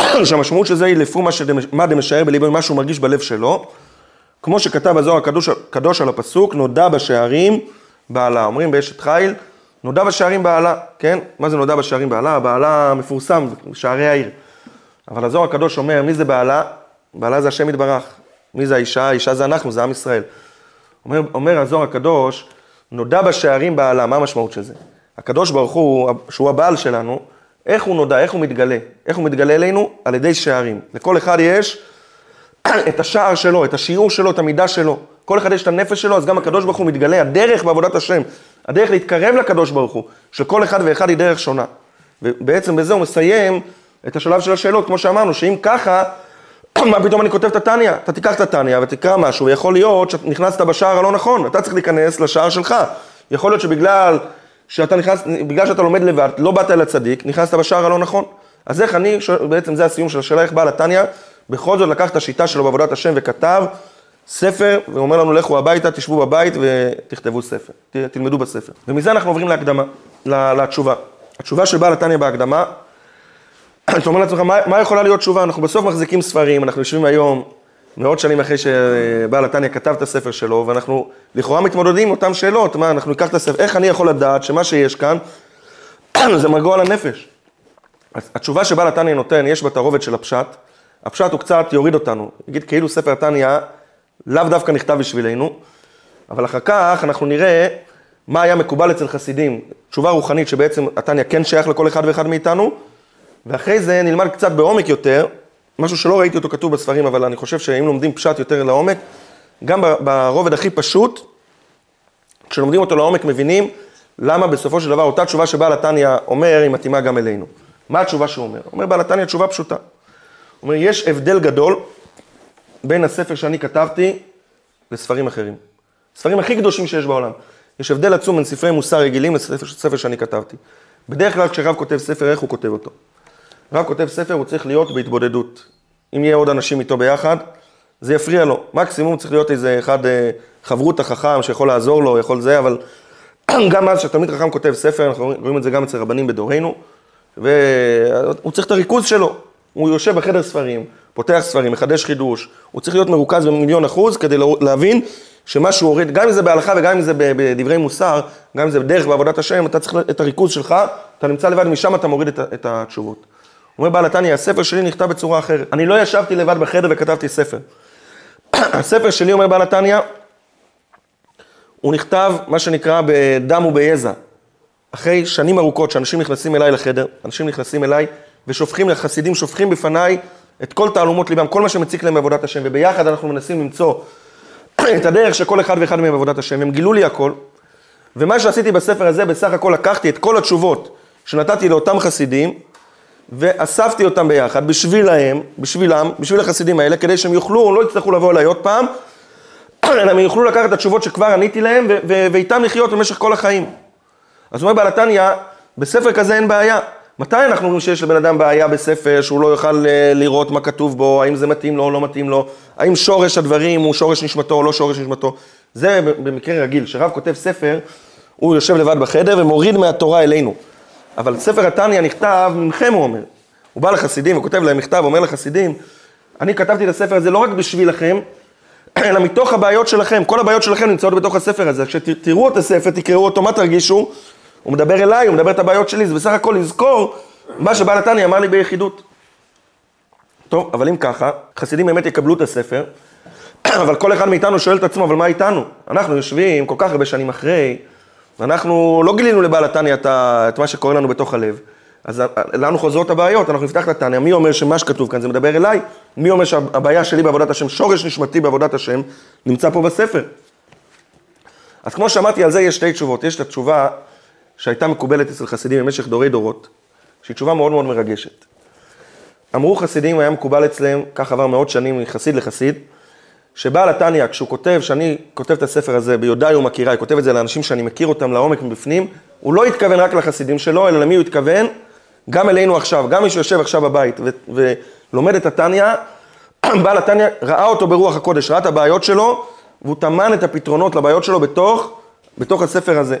שהמשמעות של זה היא לפום מה דמשער בליבו, מה שהוא מרגיש בלב שלו, כמו שכתב הזוהר הקדוש, הקדוש על הפסוק, נודע בשערים בעלה. אומרים באשת חיל, נודע בשערים בעלה, כן? מה זה נודע בשערים בעלה? בעלה מפורסם, שערי העיר. אבל הזוהר הקדוש אומר, מי זה בעלה? בעלה זה השם יתברך. מי זה האישה? האישה זה אנחנו, זה עם ישראל. אומר, אומר הזוהר הקדוש, נודע בשערים בעלה, מה המשמעות של זה? הקדוש ברוך הוא, שהוא הבעל שלנו, איך הוא נודע, איך הוא מתגלה? איך הוא מתגלה אלינו? על ידי שערים. לכל אחד יש את השער שלו, את השיעור שלו, את המידה שלו. כל אחד יש את הנפש שלו, אז גם הקדוש ברוך הוא מתגלה, הדרך בעבודת השם, הדרך להתקרב לקדוש ברוך הוא, של כל אחד ואחד היא דרך שונה. ובעצם בזה הוא מסיים את השלב של השאלות, כמו שאמרנו, שאם ככה, מה פתאום אני כותב את התניא? אתה תיקח את התניא ותקרא משהו, ויכול להיות שנכנסת בשער הלא נכון, אתה צריך להיכנס לשער שלך. יכול להיות שבגלל שאתה נכנס, בגלל שאתה לומד לבד, לא באת אל הצדיק, נכנסת בשער הלא נכון. אז איך אני, בעצם זה הסיום של השאלה, איך בעל התניא, בכל זאת לקח את השיטה שלו בעבודת השם וכתב ספר, ואומר לנו לכו הביתה, תשבו בבית ותכתבו ספר, תלמדו בספר. ומזה אנחנו עוברים להקדמה, לתשובה. התשובה של בעל התניא בהקדמה אתה אומר לעצמך, מה, מה יכולה להיות תשובה? אנחנו בסוף מחזיקים ספרים, אנחנו יושבים היום, מאות שנים אחרי שבעל התניא כתב את הספר שלו, ואנחנו לכאורה מתמודדים עם אותן שאלות, מה, אנחנו ניקח את הספר, איך אני יכול לדעת שמה שיש כאן, זה הנפש? אז התשובה שבעל התניא נותן, יש בה את הרובד של הפשט. הפשט הוא קצת יוריד אותנו. יגיד כאילו ספר התניא לאו דווקא נכתב בשבילנו, אבל אחר כך אנחנו נראה מה היה מקובל אצל חסידים. תשובה רוחנית שבעצם התניא כן שייך לכל אחד ואחד מאיתנו, ואחרי זה נלמד קצת בעומק יותר, משהו שלא ראיתי אותו כתוב בספרים, אבל אני חושב שאם לומדים פשט יותר לעומק, גם ברובד הכי פשוט, כשלומדים אותו לעומק מבינים למה בסופו של דבר אותה תשובה שבעל התניא אומר, היא מתאימה גם אלינו. מה התשובה שהוא אומר? אומר בעל התניא תשובה פשוטה. הוא אומר, יש הבדל גדול בין הספר שאני כתבתי לספרים אחרים. ספרים הכי קדושים שיש בעולם. יש הבדל עצום בין ספרי מוסר רגילים לספר שאני כתבתי. בדרך כלל כשרב כותב ספר, איך הוא כותב אותו? רב כותב ספר, הוא צריך להיות בהתבודדות. אם יהיה עוד אנשים איתו ביחד, זה יפריע לו. מקסימום צריך להיות איזה אחד אה, חברות החכם שיכול לעזור לו, יכול זה, אבל גם אז כשתלמיד חכם כותב ספר, אנחנו רואים את זה גם אצל רבנים בדורנו, והוא צריך את הריכוז שלו. הוא יושב בחדר ספרים, פותח ספרים, מחדש חידוש, הוא צריך להיות מרוכז במיליון אחוז כדי להבין שמה שהוא הוריד, גם אם זה בהלכה וגם אם זה בדברי מוסר, גם אם זה בדרך בעבודת השם, אתה צריך את הריכוז שלך, אתה נמצא לבד, משם אתה מוריד את התשובות. אומר בעל התניא, הספר שלי נכתב בצורה אחרת. אני לא ישבתי לבד בחדר וכתבתי ספר. הספר שלי, אומר בעל התניא, הוא נכתב, מה שנקרא, בדם וביזע. אחרי שנים ארוכות שאנשים נכנסים אליי לחדר, אנשים נכנסים אליי ושופכים, חסידים שופכים בפניי את כל תעלומות ליבם, כל מה שמציק להם בעבודת השם, וביחד אנחנו מנסים למצוא את הדרך של כל אחד ואחד מהם בעבודת השם, הם גילו לי הכל, ומה שעשיתי בספר הזה, בסך הכל לקחתי את כל התשובות שנתתי לאותם חסידים, ואספתי אותם ביחד בשבילם, בשבילם, בשביל החסידים האלה, כדי שהם יוכלו, לא יצטרכו לבוא אליי עוד פעם, אלא הם יוכלו לקחת את התשובות שכבר עניתי להם, ואיתם לחיות במשך כל החיים. אז אומר בעל התניא, בספר כזה אין בעיה. מתי אנחנו אומרים שיש לבן אדם בעיה בספר שהוא לא יוכל אה, לראות מה כתוב בו, האם זה מתאים לו או לא מתאים לו, האם שורש הדברים הוא שורש נשמתו או לא שורש נשמתו. זה במקרה רגיל, כשרב כותב ספר, הוא יושב לבד בחדר ומוריד מהתורה אלינו. אבל ספר התניא נכתב ממכם, הוא אומר. הוא בא לחסידים וכותב להם מכתב, אומר לחסידים, אני כתבתי את הספר הזה לא רק בשבילכם, אלא מתוך הבעיות שלכם, כל הבעיות שלכם נמצאות בתוך הספר הזה. כשתראו את הספר, תקראו אותו, מה תרגישו? הוא מדבר אליי, הוא מדבר את הבעיות שלי, זה בסך הכל לזכור מה שבעל התניא אמר לי ביחידות. טוב, אבל אם ככה, חסידים באמת יקבלו את הספר, אבל כל אחד מאיתנו שואל את עצמו, אבל מה איתנו? אנחנו יושבים כל כך הרבה שנים אחרי, ואנחנו לא גילינו לבעל התניא את, את מה שקורה לנו בתוך הלב. אז לנו חוזרות הבעיות, אנחנו נפתח את התניא, מי אומר שמה שכתוב כאן זה מדבר אליי? מי אומר שהבעיה שלי בעבודת השם, שורש נשמתי בעבודת השם, נמצא פה בספר. אז כמו שאמרתי, על זה יש שתי תשובות. יש את התשובה שהייתה מקובלת אצל חסידים במשך דורי דורות, שהיא תשובה מאוד מאוד מרגשת. אמרו חסידים, היה מקובל אצלם, כך עבר מאות שנים מחסיד לחסיד, שבעל התניא, כשהוא כותב, שאני כותב את הספר הזה ביודעי ומכיריי, כותב את זה לאנשים שאני מכיר אותם לעומק מבפנים, הוא לא התכוון רק לחסידים שלו, אלא למי הוא התכוון? גם אלינו עכשיו, גם מי שיושב עכשיו בבית ו- ולומד את התניא, בעל התניא ראה אותו ברוח הקודש, ראה את הבעיות שלו, והוא טמן את הפתרונות לבעיות שלו בתוך, בתוך הספר הזה.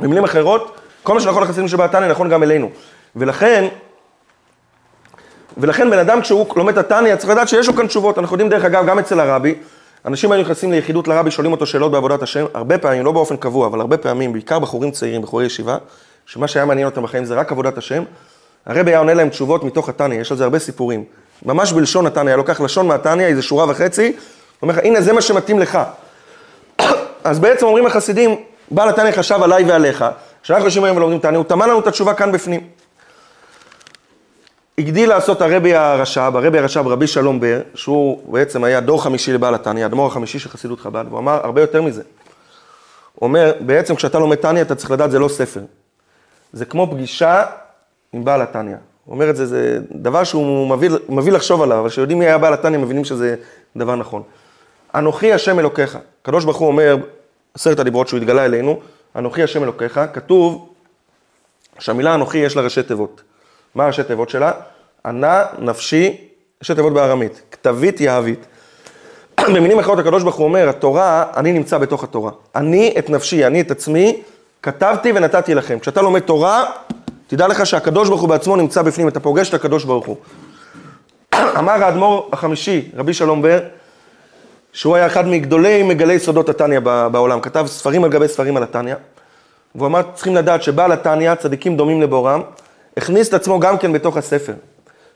במילים אחרות, כל מה שנכון לחסידים שבעל התניא נכון גם אלינו. ולכן, ולכן בן אדם כשהוא לומד את התניא צריך לדעת שיש לו כאן תשובות. אנחנו יודעים דרך אגב גם אצל הרבי, אנשים היו נכנסים ליחידות לרבי, שואלים אותו שאלות בעבודת השם, הרבה פעמים, לא באופן קבוע, אבל הרבה פעמים, בעיקר בחורים צעירים, בחורי ישיבה, שמה שהיה מעניין אותם בחיים זה רק עבודת השם, הרבי היה עונה להם תשובות מתוך התניא, יש על זה הרבה סיפורים. ממש בלשון התניא, היה לוקח לשון מהתניא, איזה שורה וחצי, אומר לך, הנה זה מה שמתאים לך. אז בעצם אומרים החסידים, בעל התניא חשב עליי ועליך, כשאנחנו יושבים היום ולומדים תניא, הוא טמן לנו את התשובה כאן בפנים. הגדיל לעשות הרבי הרש"ב, הרבי הרש"ב רבי שלום בר, שהוא בעצם היה דור חמישי לבעל התניא, האדמו"ר החמישי של חסידות חב"ד, הוא אמר הרבה יותר מזה. הוא אומר, בעצם כשאתה לומד תניא אתה צריך לדעת זה לא ספר. זה כמו פגישה עם בעל התניא. הוא אומר את זה, זה דבר שהוא מביא, מביא לחשוב עליו, אבל כשיודעים מי היה בעל התניא מבינים שזה דבר נכון. אנוכי השם אלוקיך. הקדוש ברוך הוא אומר, עשרת הדיברות שהוא התגלה אלינו, אנוכי השם אלוקיך, כתוב שהמילה אנוכי יש לה ראשי תיבות. מה ראשי תיבות שלה? ענה נפשי, ראשי תיבות בארמית, כתבית יהבית. במילים אחרות הקדוש ברוך הוא אומר, התורה, אני נמצא בתוך התורה. אני את נפשי, אני את עצמי, כתבתי ונתתי לכם. כשאתה לומד תורה, תדע לך שהקדוש ברוך הוא בעצמו נמצא בפנים, אתה פוגש את הקדוש ברוך הוא. אמר האדמו"ר החמישי, רבי שלום בר, שהוא היה אחד מגדולי מגלי סודות התניא בעולם, כתב ספרים על גבי ספרים על התניא, והוא אמר, צריכים לדעת שבעל התניא, צדיקים דומים לבורם, הכניס את עצמו גם כן בתוך הספר.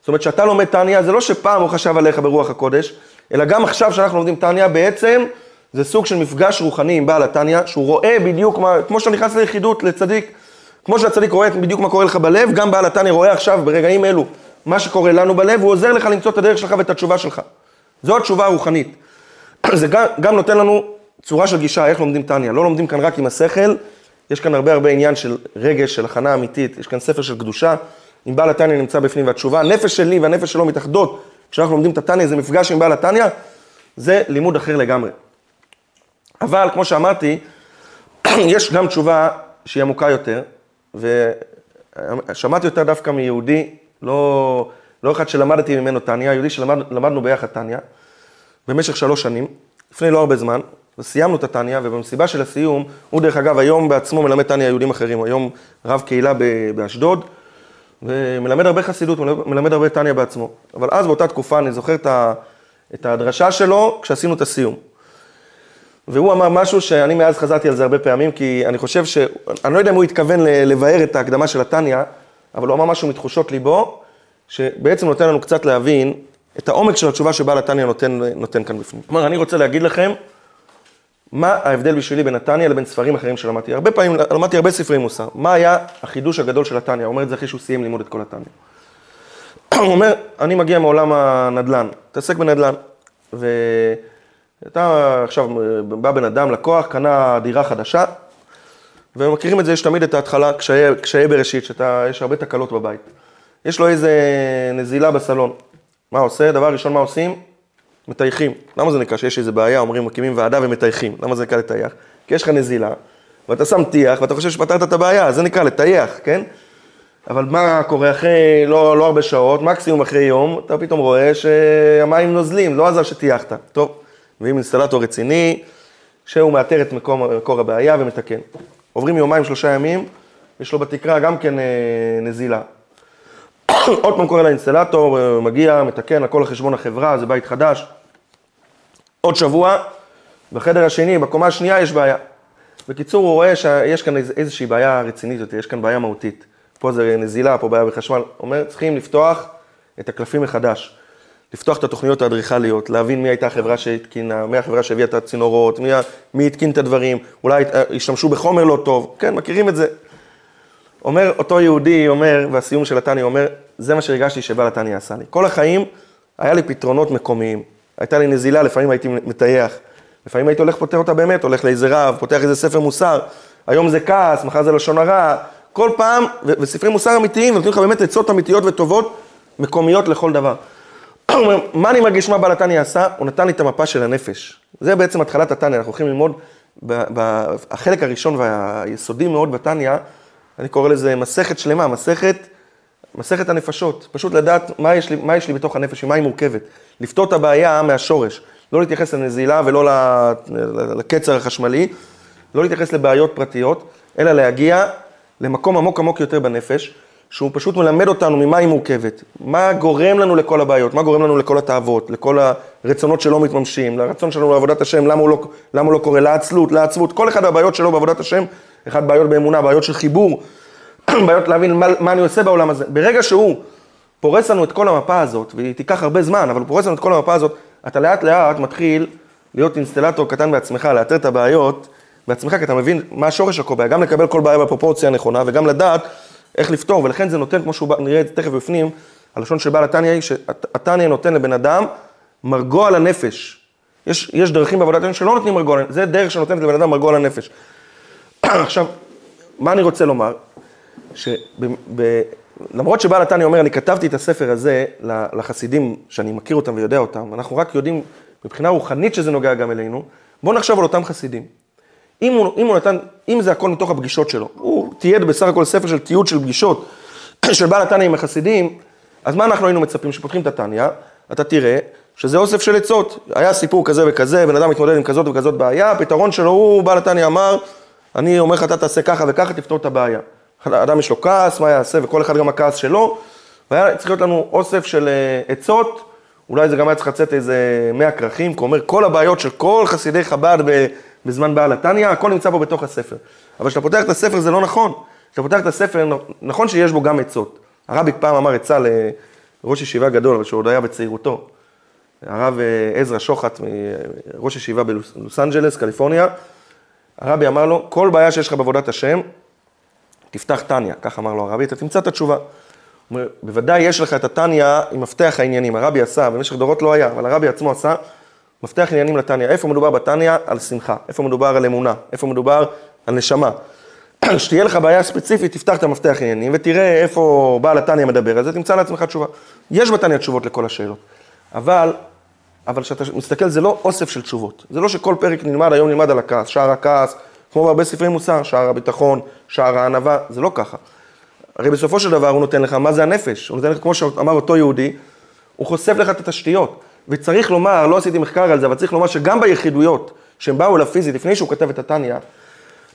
זאת אומרת, כשאתה לומד טניה, זה לא שפעם הוא חשב עליך ברוח הקודש, אלא גם עכשיו שאנחנו לומדים טניה, בעצם זה סוג של מפגש רוחני עם בעל הטניה, שהוא רואה בדיוק מה, כמו שאתה נכנס ליחידות, לצדיק, כמו שהצדיק רואה בדיוק מה קורה לך בלב, גם בעל הטניה רואה עכשיו, ברגעים אלו, מה שקורה לנו בלב, הוא עוזר לך למצוא את הדרך שלך ואת התשובה שלך. זו התשובה הרוחנית. זה גם, גם נותן לנו צורה של גישה, איך לומדים טניה. לא לומדים כאן רק עם השכל, יש כאן הרבה הרבה עניין של רגש, של הכנה אמיתית, יש כאן ספר של קדושה, אם בעל התניא נמצא בפנים והתשובה, הנפש שלי והנפש שלו מתאחדות, כשאנחנו לומדים את התניא, זה מפגש עם בעל התניא, זה לימוד אחר לגמרי. אבל כמו שאמרתי, יש גם תשובה שהיא עמוקה יותר, ושמעתי אותה דווקא מיהודי, לא, לא אחד שלמדתי ממנו טניה, יהודי שלמדנו ביחד טניה, במשך שלוש שנים, לפני לא הרבה זמן, וסיימנו את הטניה, ובמסיבה של הסיום, הוא דרך אגב היום בעצמו מלמד טניה יהודים אחרים, היום רב קהילה באשדוד, ומלמד הרבה חסידות, מלמד הרבה טניה בעצמו. אבל אז באותה תקופה, אני זוכר את הדרשה שלו כשעשינו את הסיום. והוא אמר משהו שאני מאז חזרתי על זה הרבה פעמים, כי אני חושב ש... אני לא יודע אם הוא התכוון לבאר את ההקדמה של הטניה, אבל הוא אמר משהו מתחושות ליבו, שבעצם נותן לנו קצת להבין את העומק של התשובה שבעל התניא נותן, נותן כאן בפנים. כלומר, אני רוצה להגיד לכם, מה ההבדל בשבילי בין התניא לבין ספרים אחרים שלמדתי. הרבה פעמים, למדתי הרבה ספרי מוסר. מה היה החידוש הגדול של התניא? הוא אומר את זה אחרי שהוא סיים ללמוד את כל התניא. הוא אומר, אני מגיע מעולם הנדל"ן, מתעסק בנדל"ן, ואתה עכשיו בא בן אדם, לקוח, קנה דירה חדשה, ומכירים את זה, יש תמיד את ההתחלה, קשיי, קשיי בראשית, שיש הרבה תקלות בבית. יש לו איזה נזילה בסלון. מה עושה? דבר ראשון, מה עושים? מטייחים. למה זה נקרא שיש איזה בעיה, אומרים, מקימים ועדה ומטייחים. למה זה נקרא לטייח? כי יש לך נזילה, ואתה שם טיח, ואתה חושב שפתרת את הבעיה, זה נקרא לטייח, כן? אבל מה קורה אחרי לא, לא הרבה שעות, מקסימום אחרי יום, אתה פתאום רואה שהמים נוזלים, לא עזר שטייחת. טוב, ואם אינסטלטור רציני, שהוא מאתר את מקום, מקור הבעיה ומתקן. עוברים יומיים, שלושה ימים, יש לו בתקרה גם כן אה, נזילה. עוד פעם קורא לאינסטלטור, אה, מגיע, מתקן, הכל על חשבון החברה, זה בית חדש. עוד שבוע, בחדר השני, בקומה השנייה יש בעיה. בקיצור, הוא רואה שיש כאן איזושהי בעיה רצינית יותר, יש כאן בעיה מהותית. פה זה נזילה, פה בעיה בחשמל. אומר, צריכים לפתוח את הקלפים מחדש. לפתוח את התוכניות האדריכליות, להבין מי הייתה החברה שהתקינה, מי החברה שהביאה את הצינורות, מי, מי התקין את הדברים, אולי אה, השתמשו בחומר לא טוב, כן, מכירים את זה. אומר אותו יהודי, אומר, והסיום של התניא אומר, זה מה שהרגשתי שבעל התניא עשה לי. כל החיים היה לי פתרונות מקומיים. הייתה לי נזילה, לפעמים הייתי מטייח. לפעמים הייתי הולך פותר אותה באמת, הולך לאיזה רב, פותח איזה ספר מוסר. היום זה כעס, מחר זה לשון הרע. כל פעם, ו- וספרי מוסר אמיתיים, נותנים לך באמת עצות אמיתיות וטובות, מקומיות לכל דבר. מה אני מרגיש מה בעל התניא עשה? הוא נתן לי את המפה של הנפש. זה בעצם התחלת התניא, אנחנו הולכים ללמוד, החלק הראשון והיסודי מאוד בתניא, אני קורא לזה מסכת שלמה, מסכת, מסכת הנפשות. פשוט לדעת מה יש, לי, מה יש לי בתוך הנפש, ממה היא מורכבת. לפתור את הבעיה מהשורש. לא להתייחס לנזילה ולא לקצר החשמלי, לא להתייחס לבעיות פרטיות, אלא להגיע למקום עמוק עמוק יותר בנפש, שהוא פשוט מלמד אותנו ממה היא מורכבת. מה גורם לנו לכל הבעיות, מה גורם לנו לכל התאוות, לכל הרצונות שלא מתממשים, לרצון שלנו לעבודת השם, למה הוא לא, למה הוא לא קורה, לעצלות, לעצבות, כל אחד הבעיות שלו בעבודת השם אחד בעיות באמונה, בעיות של חיבור, בעיות להבין מה, מה אני עושה בעולם הזה. ברגע שהוא פורס לנו את כל המפה הזאת, והיא תיקח הרבה זמן, אבל הוא פורס לנו את כל המפה הזאת, אתה לאט לאט מתחיל להיות אינסטלטור קטן בעצמך, לאתר את הבעיות בעצמך, כי אתה מבין מה השורש בעיה, גם לקבל כל בעיה בפרופורציה הנכונה, וגם לדעת איך לפתור, ולכן זה נותן, כמו שהוא נראה את זה תכף בפנים, הלשון של בעל התניא היא שהתניא נותן לבן אדם מרגוע לנפש. יש, יש דרכים בעבודת התניא שלא נותנים מרגוע, זה דרך שנותנת לבן אדם מרגוע לנפש. עכשיו, מה אני רוצה לומר? שלמרות שבעל התניא אומר, אני כתבתי את הספר הזה לחסידים שאני מכיר אותם ויודע אותם, אנחנו רק יודעים מבחינה רוחנית שזה נוגע גם אלינו, בואו נחשוב על אותם חסידים. אם הוא, אם הוא נתן, אם זה הכל מתוך הפגישות שלו, הוא תיעד בסך הכל ספר של תיעוד של פגישות של בעל התניא עם החסידים, אז מה אנחנו היינו מצפים? שפותחים את התניא, אתה תראה שזה אוסף של עצות. היה סיפור כזה וכזה, בן אדם מתמודד עם כזאת וכזאת בעיה, הפתרון שלו הוא, בעל התניא אמר, אני אומר לך, אתה תעשה ככה וככה, תפתור את הבעיה. האדם יש לו כעס, מה יעשה, וכל אחד גם הכעס שלו, והיה צריך להיות לנו אוסף של אה, עצות, אולי זה גם היה צריך לצאת איזה מאה כרכים, אומר, כל הבעיות של כל חסידי חב"ד בזמן בעל התניא, הכל נמצא פה בתוך הספר. אבל כשאתה פותח את הספר זה לא נכון. כשאתה פותח את הספר, נכון שיש בו גם עצות. הרבי פעם אמר עצה לראש ישיבה גדול, שהוא עוד היה בצעירותו, הרב אה, עזרא שוחט, ראש ישיבה בלוס אנג'לס, קליפורניה, הרבי אמר לו, כל בעיה שיש לך בעבודת השם, תפתח טניה, כך אמר לו הרבי, אתה תמצא את התשובה. הוא אומר, בוודאי יש לך את הטניה עם מפתח העניינים, הרבי עשה, במשך דורות לא היה, אבל הרבי עצמו עשה, מפתח עניינים לטניה. איפה מדובר בטניה? על שמחה. איפה מדובר על אמונה? איפה מדובר על נשמה? שתהיה לך בעיה ספציפית, תפתח את המפתח עניינים ותראה איפה בעל הטניה מדבר על זה, תמצא לעצמך תשובה. יש בטניה תשובות לכל השאלות, אבל, אבל כשאתה מסתכל, זה לא אוסף של תשובות. זה לא שכל פרק נלמד, היום נלמד על הכעס, שער הכעס, כמו בהרבה ספרי מוסר, שער הביטחון, שער הענווה, זה לא ככה. הרי בסופו של דבר הוא נותן לך מה זה הנפש, הוא נותן לך, כמו שאמר אותו יהודי, הוא חושף לך את התשתיות. וצריך לומר, לא עשיתי מחקר על זה, אבל צריך לומר שגם ביחידויות שהם באו אליו פיזית לפני שהוא כתב את התניא,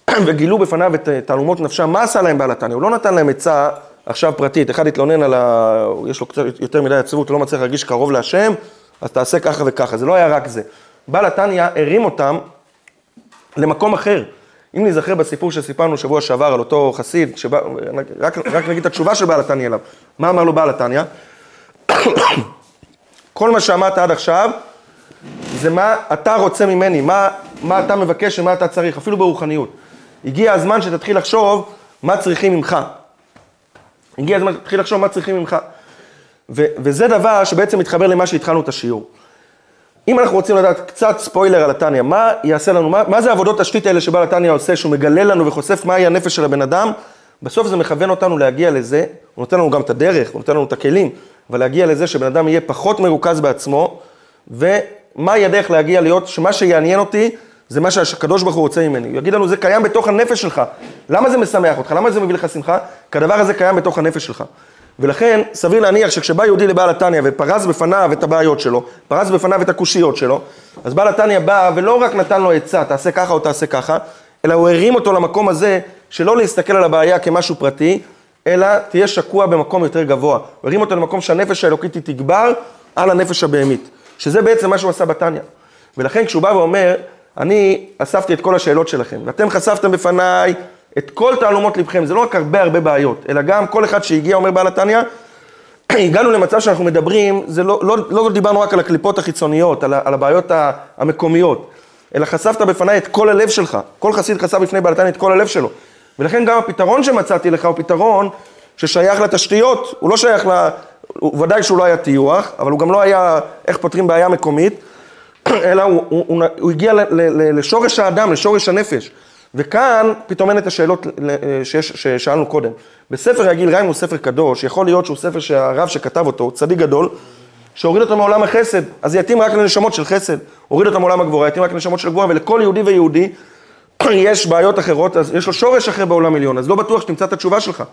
וגילו בפניו את תעלומות נפשם, מה עשה להם בעל התניא? הוא לא נתן להם עצה עכשיו פרטית, אחד התלונן על ה... יש לו קצת יותר מדי עצבות, הוא לא מצליח להרגיש קרוב להשם, אז תעשה ככה וככה, זה לא היה רק זה. בעל התניא הרים אותם למקום אחר. אם נזכר בסיפור שסיפרנו שבוע שעבר על אותו חסיד, שבא, רק, רק נגיד את התשובה של בעל התניא אליו. מה אמר לו בעל התניא? כל מה שאמרת עד עכשיו, זה מה אתה רוצה ממני, מה, מה אתה מבקש ומה אתה צריך, אפילו ברוחניות. הגיע הזמן שתתחיל לחשוב מה צריכים ממך. הגיע הזמן שתתחיל לחשוב מה צריכים ממך. ו, וזה דבר שבעצם מתחבר למה שהתחלנו את השיעור. אם אנחנו רוצים לדעת קצת ספוילר על התניא, מה יעשה לנו, מה, מה זה עבודות תשתית האלה שבעל התניא עושה, שהוא מגלה לנו וחושף מהי הנפש של הבן אדם, בסוף זה מכוון אותנו להגיע לזה, הוא נותן לנו גם את הדרך, הוא נותן לנו את הכלים, אבל להגיע לזה שבן אדם יהיה פחות מרוכז בעצמו, ומהי הדרך להגיע להיות, שמה שיעניין אותי זה מה שהקדוש ברוך הוא רוצה ממני. הוא יגיד לנו, זה קיים בתוך הנפש שלך. למה זה משמח אותך? למה זה מביא לך שמחה? כי הדבר הזה קיים בתוך הנפש שלך. ולכן, סביר להניח שכשבא יהודי לבעל התניא ופרס בפניו את הבעיות שלו, פרס בפניו את הקושיות שלו, אז בעל התניא בא ולא רק נתן לו עצה, תעשה ככה או תעשה ככה, אלא הוא הרים אותו למקום הזה שלא להסתכל על הבעיה כמשהו פרטי, אלא תהיה שקוע במקום יותר גבוה. הוא הרים אותו למקום שהנפש האלוקית היא תגבר על הנפש הבהמית, שזה בעצם מה שהוא עשה בתניא. ולכן כשהוא בא ואומר, אני אספתי את כל השאלות שלכם, ואתם חשפתם בפניי את כל תעלומות לבכם, זה לא רק הרבה הרבה בעיות, אלא גם כל אחד שהגיע, אומר בעל התניא, הגענו למצב שאנחנו מדברים, זה לא, לא, לא דיברנו רק על הקליפות החיצוניות, על, על הבעיות המקומיות, אלא חשפת בפניי את כל הלב שלך, כל חסיד חשף בפני בעל התניא את כל הלב שלו. ולכן גם הפתרון שמצאתי לך הוא פתרון ששייך לתשתיות, הוא לא שייך ל... הוא, ודאי שהוא לא היה טיוח, אבל הוא גם לא היה איך פותרים בעיה מקומית, אלא הוא, הוא, הוא, הוא הגיע ל, ל, ל, לשורש האדם, לשורש הנפש. וכאן פתאום אין את השאלות שיש, ששאלנו קודם. בספר רגיל, גם אם הוא ספר קדוש, יכול להיות שהוא ספר שהרב שכתב אותו, צדיק גדול, שהוריד אותו מעולם החסד, אז יתאים רק לנשמות של חסד. הוריד אותו מעולם הגבורה, יתאים רק לנשמות של גבורה, ולכל יהודי ויהודי יש בעיות אחרות, אז יש לו שורש אחר בעולם עליון, אז לא בטוח שתמצא את התשובה שלך.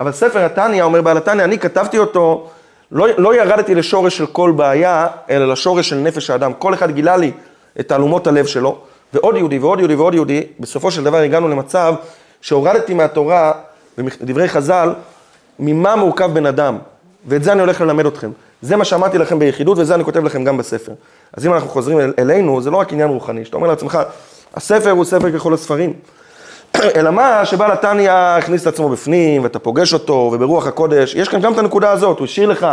אבל ספר התניא, אומר בעל התניא, אני כתבתי אותו, לא, לא ירדתי לשורש של כל בעיה, אלא לשורש של נפש האדם. כל אחד גילה לי את תעלומות הלב שלו. ועוד יהודי ועוד יהודי ועוד יהודי, בסופו של דבר הגענו למצב שהורדתי מהתורה, בדברי חז"ל, ממה מורכב בן אדם. ואת זה אני הולך ללמד אתכם. זה מה שאמרתי לכם ביחידות, וזה אני כותב לכם גם בספר. אז אם אנחנו חוזרים אל, אלינו, זה לא רק עניין רוחני, שאתה אומר לעצמך, הספר הוא ספר ככל הספרים. אלא מה, שבעל התניא הכניס את עצמו בפנים, ואתה פוגש אותו, וברוח הקודש, יש כאן גם את הנקודה הזאת, הוא השאיר לך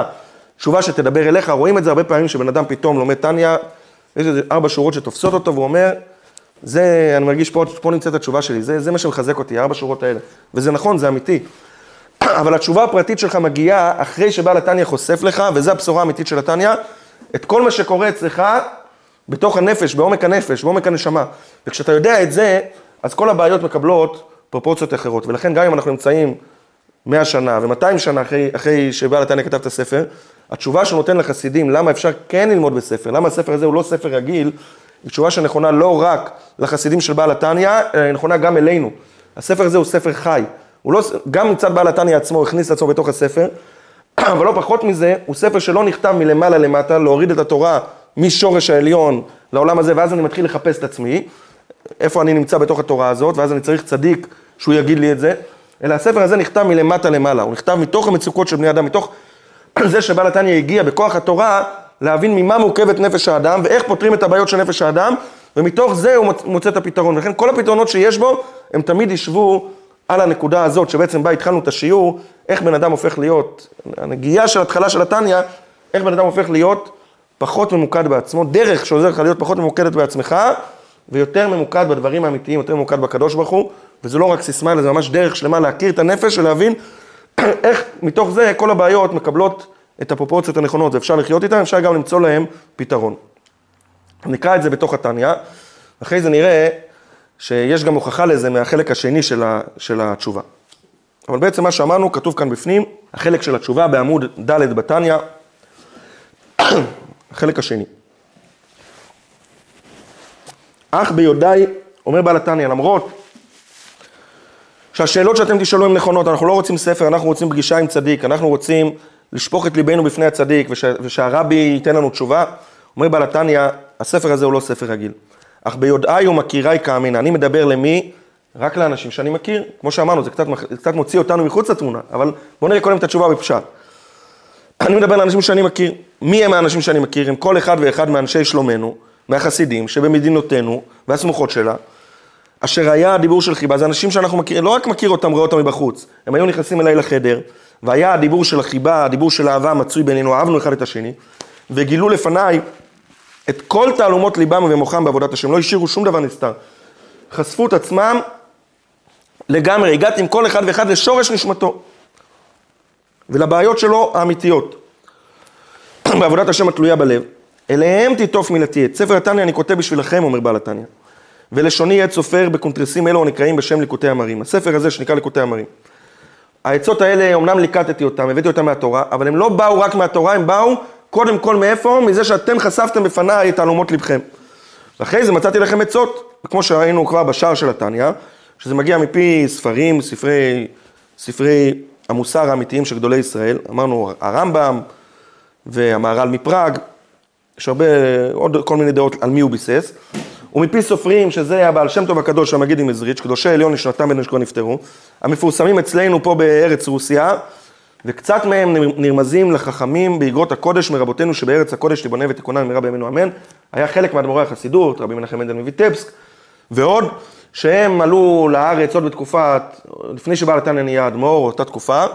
תשובה שתדבר אליך, רואים את זה הרבה פעמים שבן אדם פתאום לומד תניא, יש איזה ארבע שורות שתופסות אותו, והוא אומר, זה, אני מרגיש פה, פה נמצאת התשובה שלי, זה, זה מה שמחזק אותי, ארבע שורות האלה. וזה נכון, זה אמיתי. אבל התשובה הפרטית שלך מגיעה אחרי שבעל התניא חושף לך, וזו הבשורה האמיתית של התניא, את כל מה שקורה אצלך בתוך הנפש, בעומק הנפש, בעומק הנשמה. וכשאתה יודע את זה, אז כל הבעיות מקבלות פרופורציות אחרות. ולכן גם אם אנחנו נמצאים 100 שנה ו-200 שנה אחרי, אחרי שבעל התניא כתב את הספר, התשובה שהוא נותן לחסידים, למה אפשר כן ללמוד בספר, למה הספר הזה הוא לא ספר רגיל, היא תשובה שנכונה לא רק לחסידים של בעל התניא, אלא היא נכונה גם אלינו. הספר הזה הוא ספר חי. הוא לא, גם מצד בעל התניא עצמו, הכניס את עצמו בתוך הספר, אבל לא פחות מזה, הוא ספר שלא נכתב מלמעלה למטה, להוריד את התורה משורש העליון לעולם הזה, ואז אני מתחיל לחפש את עצמי, איפה אני נמצא בתוך התורה הזאת, ואז אני צריך צדיק שהוא יגיד לי את זה, אלא הספר הזה נכתב מלמטה למעלה, הוא נכתב מתוך המצוקות של בני אדם, מתוך זה שבעל התניא הגיע בכוח התורה להבין ממה מורכבת נפש האדם ואיך פותרים את הבעיות של נפש האדם, ומתוך זה הוא מוצא את הפתרון. ולכן כל הפתרונות שיש בו, הם תמיד ישבו על הנקודה הזאת, שבעצם בה התחלנו את השיעור, איך בן אדם הופך להיות, הנגיעה של התחלה של התניא, איך בן אדם הופך להיות פחות ממוקד בעצמו, דרך שעוזר לך להיות פחות ממוקדת בעצמך, ויותר ממוקד בדברים האמיתיים, יותר ממוקד בקדוש ברוך הוא, וזה לא רק סיסמה, אלא זה ממש דרך שלמה להכיר את הנפש ולהבין איך מתוך זה כל הבעיות מקבלות את הפרופורציות הנכונות, ואפשר לחיות איתן, אפשר גם למצוא להן פתרון. נקרא את זה בתוך התניא, אחרי זה נראה שיש גם הוכחה לזה מהחלק השני של, ה, של התשובה. אבל בעצם מה שאמרנו, כתוב כאן בפנים, החלק של התשובה בעמוד ד' בתניא, החלק השני. אך ביודעי, אומר בעל התניא, למרות שהשאלות שאתם תשאלו הן נכונות, אנחנו לא רוצים ספר, אנחנו רוצים פגישה עם צדיק, אנחנו רוצים לשפוך את ליבנו בפני הצדיק וש, ושהרבי ייתן לנו תשובה. אומר בעל התניא, הספר הזה הוא לא ספר רגיל. אך ביודעי ומכירי כאמינה, אני מדבר למי? רק לאנשים שאני מכיר. כמו שאמרנו, זה קצת, קצת מוציא אותנו מחוץ לתמונה, אבל בואו נראה קודם את התשובה בפשט. אני מדבר לאנשים שאני מכיר. מי הם האנשים שאני מכיר? הם כל אחד ואחד מאנשי שלומנו, מהחסידים שבמדינותינו והסמוכות שלה, אשר היה הדיבור של חיבה, זה אנשים שאנחנו מכירים, לא רק מכיר אותם, רואה אותם מבחוץ, הם היו נכנסים אליי לחדר, והיה הדיבור של החיבה, הדיבור של האהבה מצוי בינינו, אהבנו אחד את השני, וגילו לפניי את כל תעלומות ליבם ומוחם בעבודת השם, לא השאירו שום דבר נסתר. חשפו את עצמם לגמרי, הגעתי עם כל אחד ואחד לשורש נשמתו ולבעיות שלו האמיתיות. בעבודת השם התלויה בלב, אליהם תיטוף מילתי את. ספר התניא אני כותב בשבילכם, אומר בעל התניא. ולשוני עת סופר בקונטרסים אלו הנקראים בשם ליקוטי המרים. הספר הזה שנקרא ליקוטי המרים. העצות האלה, אמנם ליקטתי אותם, הבאתי אותם מהתורה, אבל הם לא באו רק מהתורה, הם באו קודם כל מאיפה? מזה שאתם חשפתם בפניי את תעלומות לבכם. ואחרי זה מצאתי לכם עצות, כמו שראינו כבר בשער של התניא, שזה מגיע מפי ספרים, ספרי, ספרי המוסר האמיתיים של גדולי ישראל, אמרנו הרמב"ם והמהר"ל מפראג, יש הרבה, עוד כל מיני דעות על מי הוא ביסס, ומפי סופרים, שזה הבעל שם טוב הקדוש, המגיד עם עזריץ', קדושי עליון לשנתם שכבר נפטרו, המפורסמים אצלנו פה בארץ רוסיה, וקצת מהם נרמזים לחכמים באגרות הקודש מרבותינו שבארץ הקודש תיבונה ותיכונה במהרה בימינו אמן. היה חלק מאדמו"רי החסידות, רבי מנחם מנדל מויטבסק ועוד, שהם עלו לארץ עוד בתקופת, לפני שבעל התניא נהיה אדמו"ר, אותה תקופה.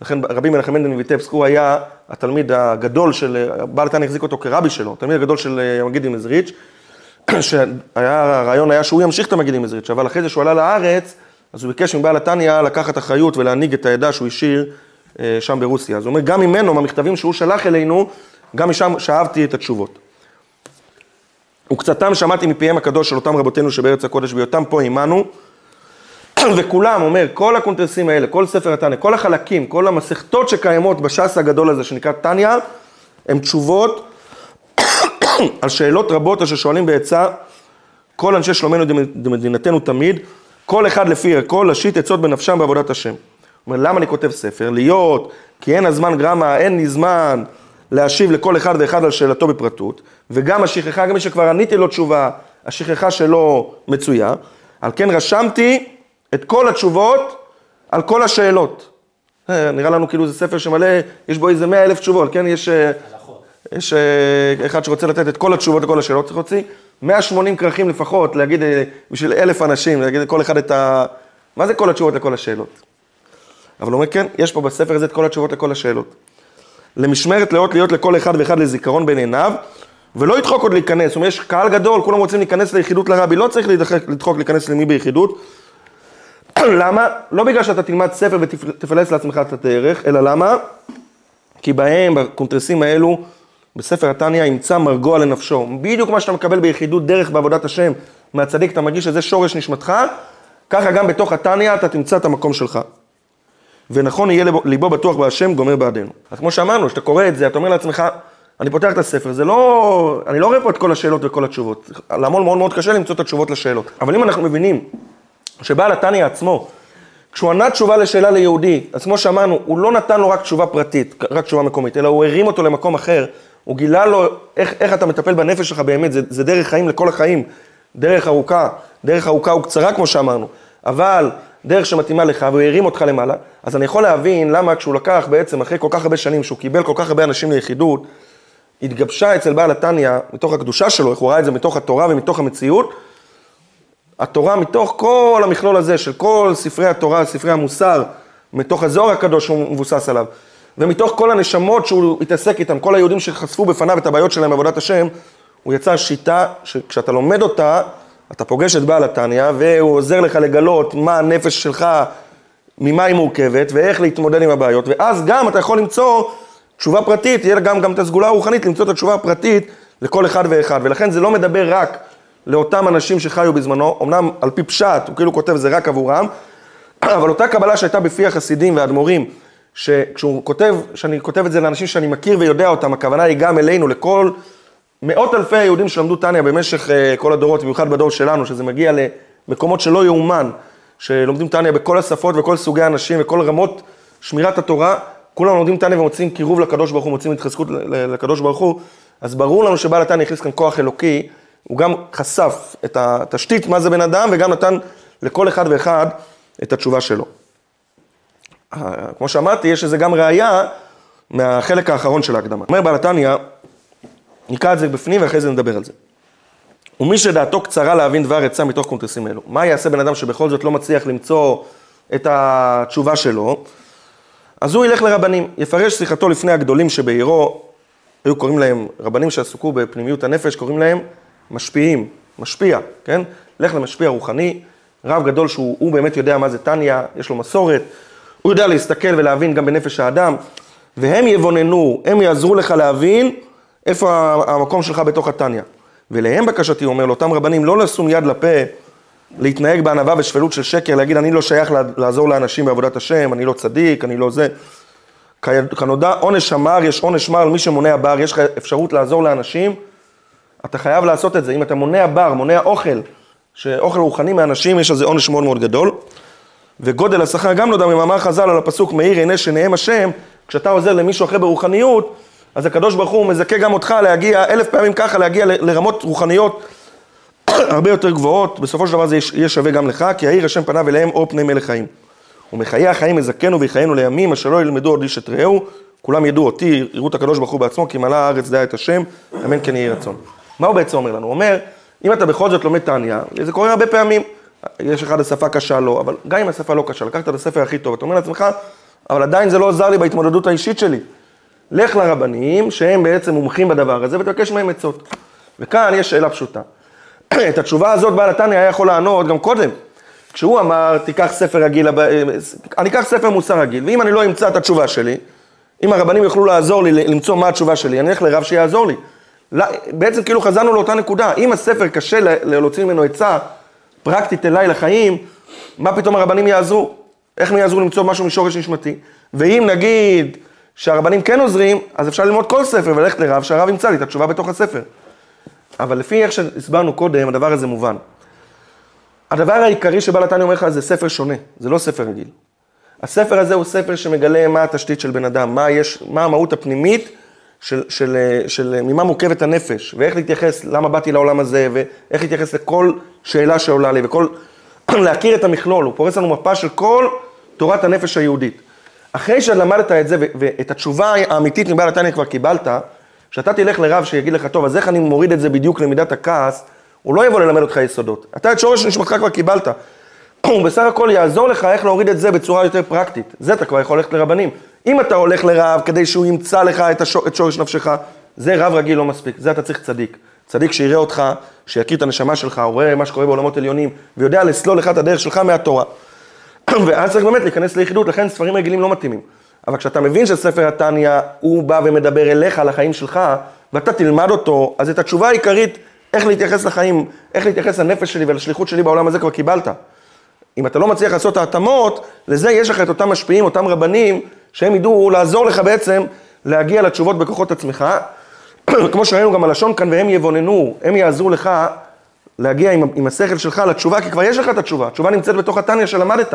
לכן רבי מנחם מנדל מויטבסק הוא היה התלמיד הגדול של, בעל התניא החזיק אותו כרבי שלו, התלמיד הגדול של המגיד עם עזריץ', שהרעיון היה שהוא ימשיך את המגיד עם עזריץ', אבל אחרי זה שהוא עלה לארץ, אז הוא ביקש מבעל התניא לקחת אחריות ולהנהיג את העדה שהוא השאיר אה, שם ברוסיה. אז הוא אומר, גם ממנו, מהמכתבים שהוא שלח אלינו, גם משם שאבתי את התשובות. וקצתם שמעתי מפיהם הקדוש של אותם רבותינו שבארץ הקודש, בהיותם פה עמנו, וכולם, אומר, כל הקונטרסים האלה, כל ספר התניא, כל החלקים, כל המסכתות שקיימות בש"ס הגדול הזה שנקרא תניא, הם תשובות על שאלות רבות אשר שואלים בעצה כל אנשי שלומנו מדינתנו תמיד, כל אחד לפי הכל, להשית עצות בנפשם בעבודת השם. אומר, למה אני כותב ספר? להיות, כי אין הזמן גרמה, אין לי זמן להשיב לכל אחד ואחד על שאלתו בפרטות, וגם השכחה, גם מי שכבר עניתי לו תשובה, השכחה שלו מצויה, על כן רשמתי את כל התשובות על כל השאלות. אה, נראה לנו כאילו זה ספר שמלא, יש בו איזה מאה אלף תשובות, כן? יש, אה, יש אה, אחד שרוצה לתת את כל התשובות לכל השאלות, צריך להוציא 180 כרכים לפחות, להגיד בשביל אלף אנשים, להגיד לכל אחד את ה... מה זה כל התשובות לכל השאלות? אבל הוא אומר, כן, יש פה בספר הזה את כל התשובות לכל השאלות. למשמרת לאות להיות לכל אחד ואחד לזיכרון בין עיניו, ולא ידחוק עוד להיכנס. זאת אומרת, יש קהל גדול, כולם רוצים להיכנס ליחידות לרבי, לא צריך לדחוק להיכנס למי ביחידות. למה? לא בגלל שאתה תלמד ספר ותפלס לעצמך את הדרך, אלא למה? כי בהם, בקונטרסים האלו, בספר התניא, ימצא מרגוע לנפשו. בדיוק מה שאתה מקבל ביחידות דרך בעבודת השם מהצדיק, אתה מרגיש שזה שורש נשמתך, ככה גם בתוך התניא אתה תמצא את המקום שלך. ונכון יהיה ליבו בטוח בהשם גומר בעדינו. אז כמו שאמרנו, כשאתה קורא את זה, אתה אומר לעצמך, אני פותח את הספר, זה לא, אני לא רואה פה את כל השאלות וכל התשובות. להמון מאוד מאוד קשה למצוא את התשובות לשאלות. אבל אם אנחנו מבינים שבעל התניא עצמו, כשהוא ענה תשובה לשאלה ליהודי, אז כמו שאמרנו, הוא לא נתן לו רק תשובה פרטית, רק תשובה מקומית, אלא הוא הרים אותו למקום אחר, הוא גילה לו איך, איך אתה מטפל בנפש שלך באמת, זה, זה דרך חיים לכל החיים, דרך ארוכה, דרך ארוכה וקצרה כמו שאמרנו, אבל דרך שמתאימה לך והוא הרים אותך למעלה, אז אני יכול להבין למה כשהוא לקח בעצם אחרי כל כך הרבה שנים, שהוא קיבל כל כך הרבה אנשים ליחידות, התגבשה אצל בעל התניא, מתוך הקדושה שלו, איך הוא ראה את זה מתוך התורה ומתוך המציאות, התורה מתוך כל המכלול הזה של כל ספרי התורה, ספרי המוסר, מתוך הזוהר הקדוש שהוא מבוסס עליו, ומתוך כל הנשמות שהוא התעסק איתם, כל היהודים שחשפו בפניו את הבעיות שלהם בעבודת השם, הוא יצר שיטה שכשאתה לומד אותה, אתה פוגש את בעל התניא, והוא עוזר לך לגלות מה הנפש שלך, ממה היא מורכבת, ואיך להתמודד עם הבעיות, ואז גם אתה יכול למצוא תשובה פרטית, תהיה גם, גם את הסגולה הרוחנית, למצוא את התשובה הפרטית לכל אחד ואחד, ולכן זה לא מדבר רק לאותם אנשים שחיו בזמנו, אמנם על פי פשט, הוא כאילו כותב זה רק עבורם, אבל אותה קבלה שהייתה בפי החסידים והאדמו"רים, שכשהוא כותב, שאני כותב את זה לאנשים שאני מכיר ויודע אותם, הכוונה היא גם אלינו, לכל מאות אלפי היהודים שלמדו טניה במשך uh, כל הדורות, במיוחד בדור שלנו, שזה מגיע למקומות שלא יאומן, שלומדים טניה בכל השפות וכל סוגי האנשים וכל רמות שמירת התורה, כולם לומדים טניה ומוצאים קירוב לקדוש ברוך הוא, מוצאים התחזקות לקדוש ברוך הוא, אז ברור לנו שבעל התניא הכניס כאן כוח אלוקי, הוא גם חשף את התשתית, מה זה בן אדם, וגם נתן לכל אחד ואחד את התשובה שלו. כמו שאמרתי, יש לזה גם ראייה מהחלק האחרון של ההקדמה. אומר בעל התניא, נקרא את זה בפנים ואחרי זה נדבר על זה. ומי שדעתו קצרה להבין דבר עצה מתוך קונטרסים אלו. מה יעשה בן אדם שבכל זאת לא מצליח למצוא את התשובה שלו? אז הוא ילך לרבנים, יפרש שיחתו לפני הגדולים שבעירו, היו קוראים להם, רבנים שעסקו בפנימיות הנפש, קוראים להם משפיעים, משפיע, כן? לך למשפיע רוחני, רב גדול שהוא באמת יודע מה זה טניה, יש לו מסורת, הוא יודע להסתכל ולהבין גם בנפש האדם, והם יבוננו, הם יעזרו לך להבין איפה המקום שלך בתוך הטניה. ולהם בקשתי, אומר לאותם רבנים, לא לשום יד לפה, להתנהג בענווה ושפלות של שקר, להגיד אני לא שייך לעזור לאנשים בעבודת השם, אני לא צדיק, אני לא זה. כנודע עונש המר, יש עונש מר על מי שמונע בר, יש לך אפשרות לעזור לאנשים, אתה חייב לעשות את זה. אם אתה מונע בר, מונע אוכל, שאוכל רוחני מאנשים, יש על זה עונש מאוד מאוד גדול. וגודל השכר גם לא יודע, ממאמר חז"ל על הפסוק מאיר עיני שנאם השם, כשאתה עוזר למישהו אחר ברוחניות, אז הקדוש ברוך הוא מזכה גם אותך להגיע, אלף פעמים ככה, להגיע לרמות רוחניות הרבה יותר גבוהות, בסופו של דבר זה יהיה שווה גם לך, כי העיר השם פניו אליהם אור פני מלך חיים. ומחיי החיים יזכנו ויחיינו לימים, אשר לא ילמדו עוד איש את רעהו, כולם ידעו אותי, יראו את הקדוש ברוך הוא בעצמו, כי מלאה הארץ דעה את השם, אמן כן יהי רצון. מה הוא בעצם אומר לנו? הוא אומר, אם אתה בכל זאת לומד תעניה, זה קורה הרבה פעמים, יש אחד השפה קשה לו, אבל גם אם השפה לא קשה, לקחת את הספר הכי טוב, אתה אומר לעצמך, אבל עדיין זה לא עזר לי בהתמודדות האישית שלי. לך לרבנים, שהם בעצם מומחים בדבר הזה, ותבקש מהם עצות. וכאן יש שאלה פשוטה. את התשובה הזאת בעל התניא היה יכול לענות גם קודם. כשהוא אמר, תיקח ספר רגיל, אני אקח ספר מוסר רגיל, ואם אני לא אמצא את התשובה שלי, אם הרבנים יוכלו לעזור לי למצוא מה התשובה שלי, אני אלך לרב שיעזור לי. בעצם כאילו חזרנו לאותה נקודה, אם הספר קשה להוציא ממנו עצה פרקטית אליי לחיים, מה פתאום הרבנים יעזרו? איך הם יעזרו למצוא משהו משורש נשמתי? ואם נגיד שהרבנים כן עוזרים, אז אפשר ללמוד כל ספר וללכת לרב, שהרב ימצא לי את התשובה בתוך הספר. אבל לפי איך שהסברנו קודם, הדבר הזה מובן. הדבר העיקרי שבעל התניא אומר לך זה ספר שונה, זה לא ספר רגיל. הספר הזה הוא ספר שמגלה מה התשתית של בן אדם, מה, יש, מה המהות הפנימית של, של, של, של ממה מורכבת הנפש, ואיך להתייחס, למה באתי לעולם הזה, ואיך להתייחס לכל שאלה שעולה לי, וכל, להכיר את המכלול, הוא פורס לנו מפה של כל תורת הנפש היהודית. אחרי שלמדת את זה, ואת התשובה האמיתית מבעל התניא כבר קיבלת, כשאתה תלך לרב שיגיד לך, טוב, אז איך אני מוריד את זה בדיוק למידת הכעס, הוא לא יבוא ללמד אותך יסודות. אתה את שורש נשמתך כבר קיבלת. הוא בסך הכל יעזור לך איך להוריד את זה בצורה יותר פרקטית. זה אתה כבר יכול ללכת לרבנים. אם אתה הולך לרב כדי שהוא ימצא לך את, השור, את שורש נפשך, זה רב רגיל לא מספיק, זה אתה צריך צדיק. צדיק שיראה אותך, שיכיר את הנשמה שלך, הוא רואה מה שקורה בעולמות עליונים, ויודע לסלול לך את הדרך שלך מהתורה. ואז צריך באמת להיכנס ליחידות, לכן ספרים רגילים לא מתאימים. אבל כשאתה מבין שספר התניא, הוא בא ומדבר אליך, על החיים שלך, ואתה תלמד אותו, אז את התשובה העיקרית, איך להתייחס לחיים, איך להתייחס לנפש שלי ולשליחות שלי בעולם הזה כבר קיבלת. אם אתה לא מצליח לעשות את ההתאמות, לזה יש לך את אותם משפיעים, אותם רבנים, שהם ידעו לעזור לך בעצם להגיע לתשובות בכוחות עצמך. כמו שראינו גם הלשון כאן, והם יבוננו, הם יעזרו לך להגיע עם, עם השכל שלך לתשובה, כי כבר יש לך את התשובה, התשובה נמצאת בתוך התניא שלמדת.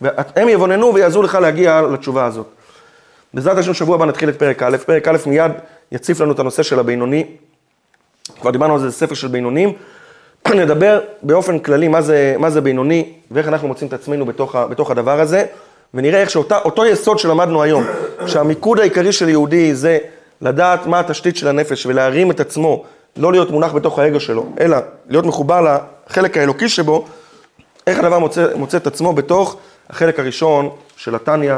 והם יבוננו ויעזרו לך להגיע לתשובה הזאת. בעזרת השם שבוע הבא נתחיל את פרק א', פרק א' מיד יציף לנו את הנושא של הבינוני. כבר דיברנו על זה, זה ספר של בינונים. נדבר באופן כללי מה זה, מה זה בינוני ואיך אנחנו מוצאים את עצמנו בתוך, בתוך הדבר הזה, ונראה איך שאותו יסוד שלמדנו היום, שהמיקוד העיקרי של יהודי זה לדעת מה התשתית של הנפש ולהרים את עצמו לא להיות מונח בתוך האגו שלו, אלא להיות מחובר לחלק האלוקי שבו, איך הדבר מוצא, מוצא את עצמו בתוך החלק הראשון של התניא,